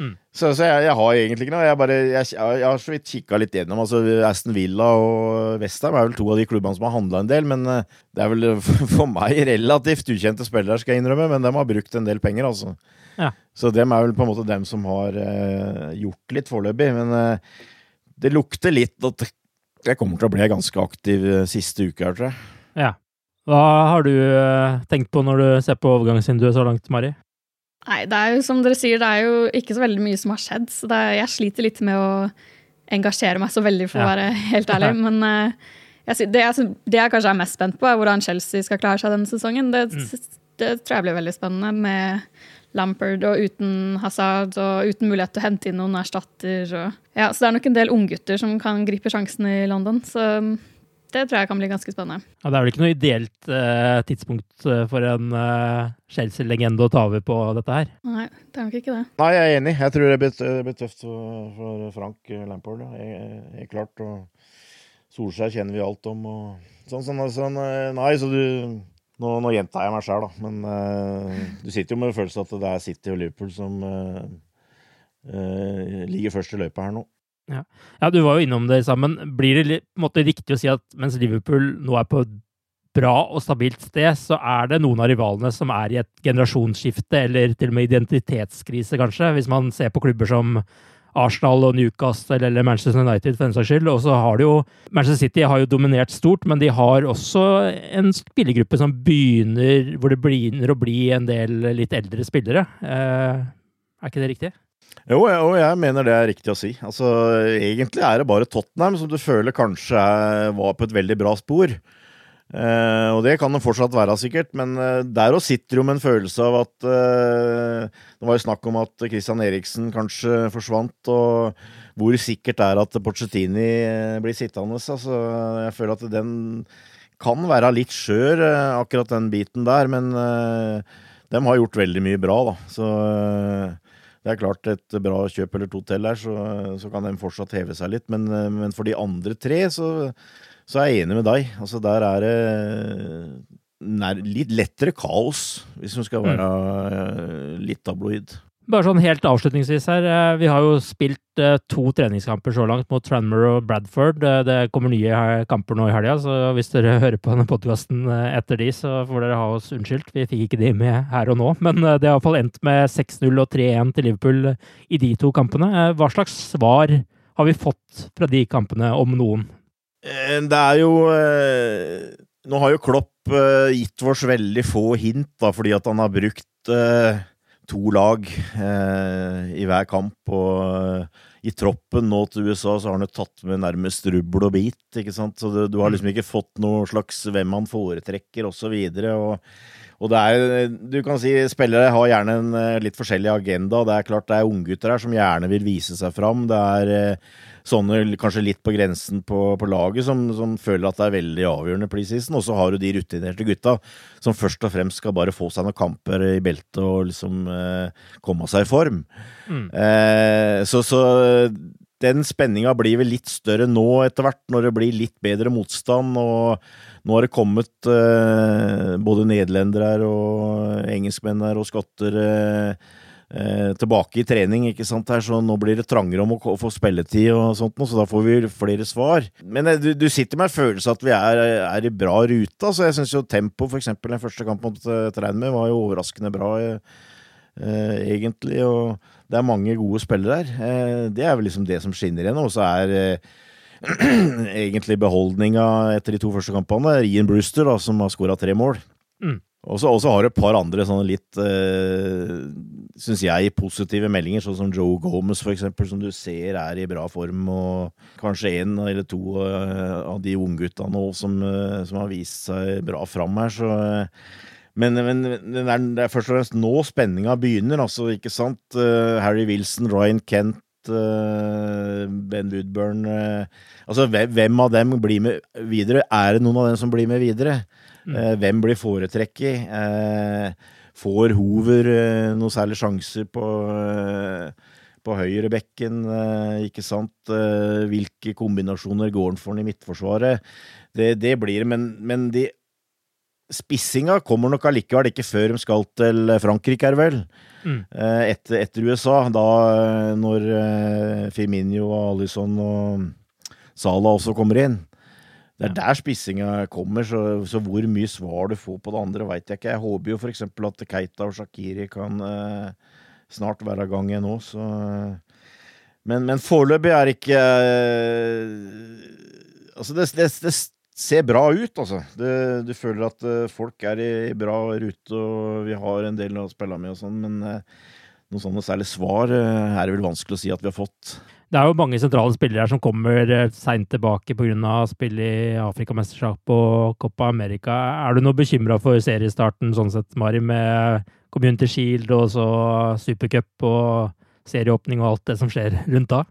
Mm. Så, så jeg, jeg har egentlig ikke noe. Jeg, bare, jeg, jeg har så vidt kikka litt gjennom. Altså, Aston Villa og Westham er vel to av de klubbene som har handla en del. Men eh, det er vel for meg relativt ukjente spillere, skal jeg innrømme. Men de har brukt en del penger, altså. Ja. Så dem er vel på en måte dem som har uh, gjort litt foreløpig. Men uh, det lukter litt at jeg kommer til å bli ganske aktiv siste uke her, tror jeg. Ja. Hva har du tenkt på når du ser på overgangsvinduet så langt, Mari? Nei, det er jo som dere sier, det er jo ikke så veldig mye som har skjedd. Så er, jeg sliter litt med å engasjere meg så veldig, for å være helt ærlig. Men uh, jeg, det, jeg, det jeg kanskje er mest spent på, er hvordan Chelsea skal klare seg denne sesongen. Det, det tror jeg blir veldig spennende med Lampard og uten Hazard og uten mulighet til å hente inn noen erstatter. Og, ja, så det er nok en del unggutter som kan gripe sjansen i London. Så det tror jeg kan bli ganske spennende. Ja, det er vel ikke noe ideelt eh, tidspunkt eh, for en eh, Chelsea-legende å ta over på dette her. Nei, det er nok ikke det. Nei, jeg er enig. Jeg tror det blir, det blir tøft for, Frank Lampard. Helt klart. Og Solskjær kjenner vi alt om. Og sånn, sånn, sånn eh, Nei, så du Nå, nå gjentar jeg meg sjøl, da. Men eh, du sitter jo med følelsen at det er City og Liverpool som eh, eh, ligger først i løypa her nå. Ja. ja, du var jo innom det sammen. Blir det måte riktig å si at mens Liverpool nå er på et bra og stabilt sted, så er det noen av rivalene som er i et generasjonsskifte, eller til og med identitetskrise, kanskje, hvis man ser på klubber som Arsenal og Newcastle eller Manchester United, for den saks skyld. Og så har de jo Manchester City har jo dominert stort, men de har også en spillergruppe som begynner Hvor det begynner å bli en del litt eldre spillere. Eh, er ikke det riktig? Jo, og jeg mener det er riktig å si. Altså, Egentlig er det bare Tottenham som du føler kanskje var på et veldig bra spor. Eh, og det kan det fortsatt være, sikkert, men eh, der òg sitter jo med en følelse av at eh, Det var jo snakk om at Christian Eriksen kanskje forsvant, og hvor sikkert er at Pochettini eh, blir sittende. Altså, jeg føler at den kan være litt skjør, eh, akkurat den biten der, men eh, de har gjort veldig mye bra, da. Så det er klart et bra kjøp eller to til der, så, så kan de fortsatt heve seg litt. Men, eh, men for de andre tre, så, så er jeg enig med deg. Altså, der er det nær, litt lettere kaos, hvis du skal være eh, litt tabloid. Bare sånn helt avslutningsvis her. eh, Vi har jo spilt eh, to treningskamper så langt mot Tranmere og Bradford. Eh, Det kommer nye kamper nå i helga, så hvis dere hører på denne podkasten etter de, så får dere ha oss unnskyldt. Vi fikk ikke de med her og nå, men det har iallfall endt med 6-0 og 3-1 til Liverpool i de to kampene. Hva slags svar har vi fått fra de kampene, om noen? Det er jo Nå har jo Klopp gitt oss veldig få hint, da, fordi at han har brukt to lag eh, i hver kamp. Og eh, i troppen nå til USA så har han jo tatt med nærmest rubbel og bit. ikke sant? Så du, du har liksom ikke fått noe slags hvem han foretrekker, osv. Og, og det er, du kan si spillere har gjerne en eh, litt forskjellig agenda. Det er klart det er unggutter her som gjerne vil vise seg fram. Det er eh, sånne kanskje litt på grensen på, på laget som, som føler at det er veldig avgjørende preseason. Og så har du de rutinerte gutta som først og fremst skal bare få seg noen kamper i beltet og liksom eh, komme seg i form. Mm. Eh, så, så den spenninga blir vel litt større nå etter hvert, når det blir litt bedre motstand. og nå har det kommet eh, både nederlendere og engelskmenn her og skotter eh, eh, tilbake i trening, ikke sant, her, så nå blir det trangere om å få spilletid og sånt, så da får vi flere svar. Men eh, du, du sitter med en følelse at vi er, er i bra rute, så jeg syns jo tempo, for eksempel den første kampen mot uh, Treinme, var jo overraskende bra. eh, eh, egentlig, og det er mange gode spillere her. Eh, det er vel liksom det som skinner igjen, og så er eh, egentlig beholdninga etter de to første kampene Rian Brewster, da, som har skåra tre mål. Mm. Og så har du et par andre sånne litt, uh, syns jeg, positive meldinger, sånn som Joe Gomez, for eksempel, som du ser er i bra form, og kanskje en eller to eh, av de unggutta nå som, eh, som har vist seg bra fram her, så eh, men, men det, er, det er først og fremst nå spenninga begynner, altså, ikke sant? Eh, Harry Wilson, Ryan Kent, eh, Ben Woodburn eh, Altså, hvem av dem blir med videre? Er det noen av dem som blir med videre? Eh, hvem blir foretrekket? Eh, får Hoover eh, noen særlige sjanser på, på høyrebekken? Eh, ikke sant? Hvilke kombinasjoner går han for i midtforsvaret? Det, det blir det, men, men de spissinga kommer nok allikevel ikke før de skal til Frankrike, er det vel. Mm. Etter, etter USA, da når Firminio og Alison og Sala også kommer inn. Det er der spissinga kommer, så, så, hvor mye svar du får på det andre, veit jeg ikke. Jeg håper jo f.eks. at Keita og Shakiri kan eh, snart være av gang igjen òg, så Men, men foreløpig er ikke eh, Altså, det, det, det ser bra ut, altså. Det, du føler at eh, folk er i, i, bra rute, og vi har en del å spille med og sånn, men uh, noen sånne særlig svar uh, er det vel vanskelig å si at vi har fått. Det er jo mange sentrale spillere her som kommer seint tilbake pga. spill i Afrikamesterskap og Copa America. Er du noe bekymra for seriestarten sånn sett, Mari, med Community Shield og så Supercup og serieåpning og alt det som skjer rundt da?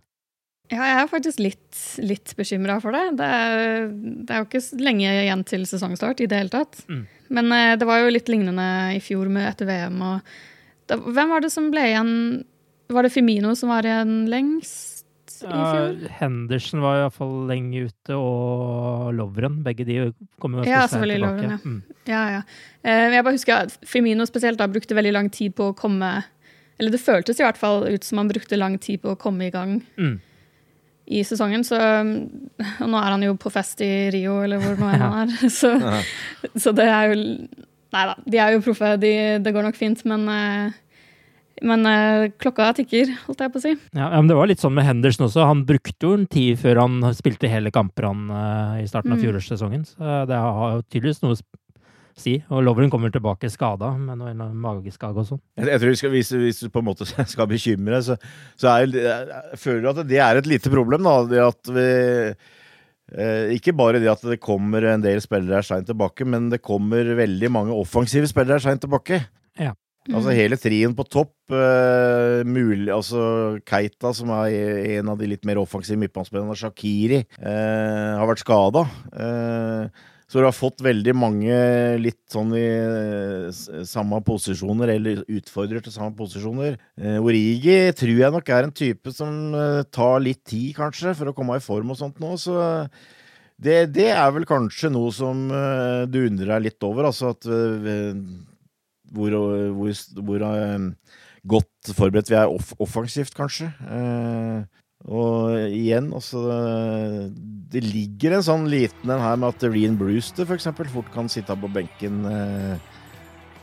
Ja, jeg er faktisk litt, litt bekymra for det. Det er, det er, jo ikke lenge igjen til sesongstart i det hele tatt. Mm. Men eh, det var jo litt lignende i fjor med etter VM. Og det, hvem var det som ble igjen Var det Firmino som var igjen lengst i fjor? Ja, Henderson var iallfall lenge ute, og Lovren. Begge de kom jo ja, selvfølgelig Lovren, ja. Mm. ja, ja. Eh, jeg bare husker at Firmino spesielt da brukte veldig lang tid på å komme Eller det føltes i hvert fall ut som han brukte lang tid på å komme i gang. Mm i sesongen. Så, og nå er han jo på fest i Rio, eller hvor nå enn han er. Så, så, det er jo Nei da, de er jo proffe. De, det går nok fint, men eh, men uh, klokka tikker, holdt jeg på å si. Ja, men Det var litt sånn med Henderson også. Han brukte jo en tid før han spilte hele kamper han, uh, i starten av mm. fjorårssesongen. Så det har tydeligvis noe å si. Og Lovren kommer tilbake skada med noe mageskade og sånn. Jeg, jeg, tror skal, hvis, hvis, du på en måte skal bekymre deg, så, så er, jeg føler at det er et lite problem. da, det at vi eh, ikke bare det at det kommer en del spillere seint tilbake, men det kommer veldig mange offensive spillere seint tilbake. Ja. Mm. Altså hele trien på topp. Uh, mulig, altså Keita, som er en av de litt mer offensive midtbanespillerne, Shakiri, uh, har vært skada. Uh, så du har fått veldig mange litt sånn i eh, samme posisjoner, eller utfordrer til samme posisjoner. Eh, Origi tror jeg nok er en type som eh, tar litt tid, kanskje, for å komme i form og sånt nå. Så det, det er vel kanskje noe som du undrer deg litt over. Altså at hvor, hvor, hvor godt forberedt vi er off offensivt, kanskje. Og igjen, altså Det ligger en sånn liten en her med at Reen Brewster f.eks. fort kan sitte på benken eh,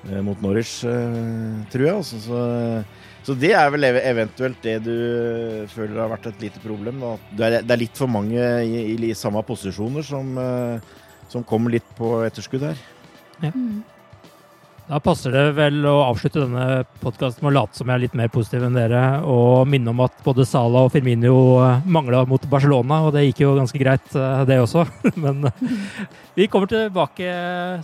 eh, mot Norwich, eh, tror jeg. Altså, så, så, det er vel eventuelt det du føler har vært et lite problem. Da. Det, er, det er litt for mange i, i, i samme posisjoner som, eh, som kommer litt på etterskudd her. Ja. Mm. Da passer det vel å avslutte denne podkasten med å late som jeg er litt mer positiv enn dere, og minne om at både Sala og Firmino eh, mangla mot Barcelona, og det gikk jo ganske greit, eh, det også. Men eh, vi kommer tilbake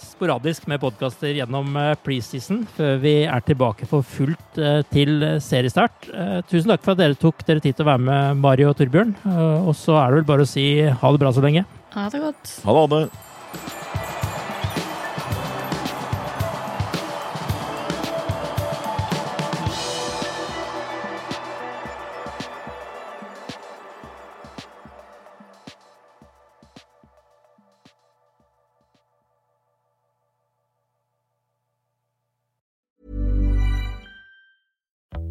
sporadisk med podkaster gjennom preseason, før vi er tilbake for fullt til seriestart. Tusen takk for at dere tok dere tid til å være med, Mario og Torbjørn. Og så er det vel bare å si ha det bra så lenge. Ha det godt. Ha det. Ha det.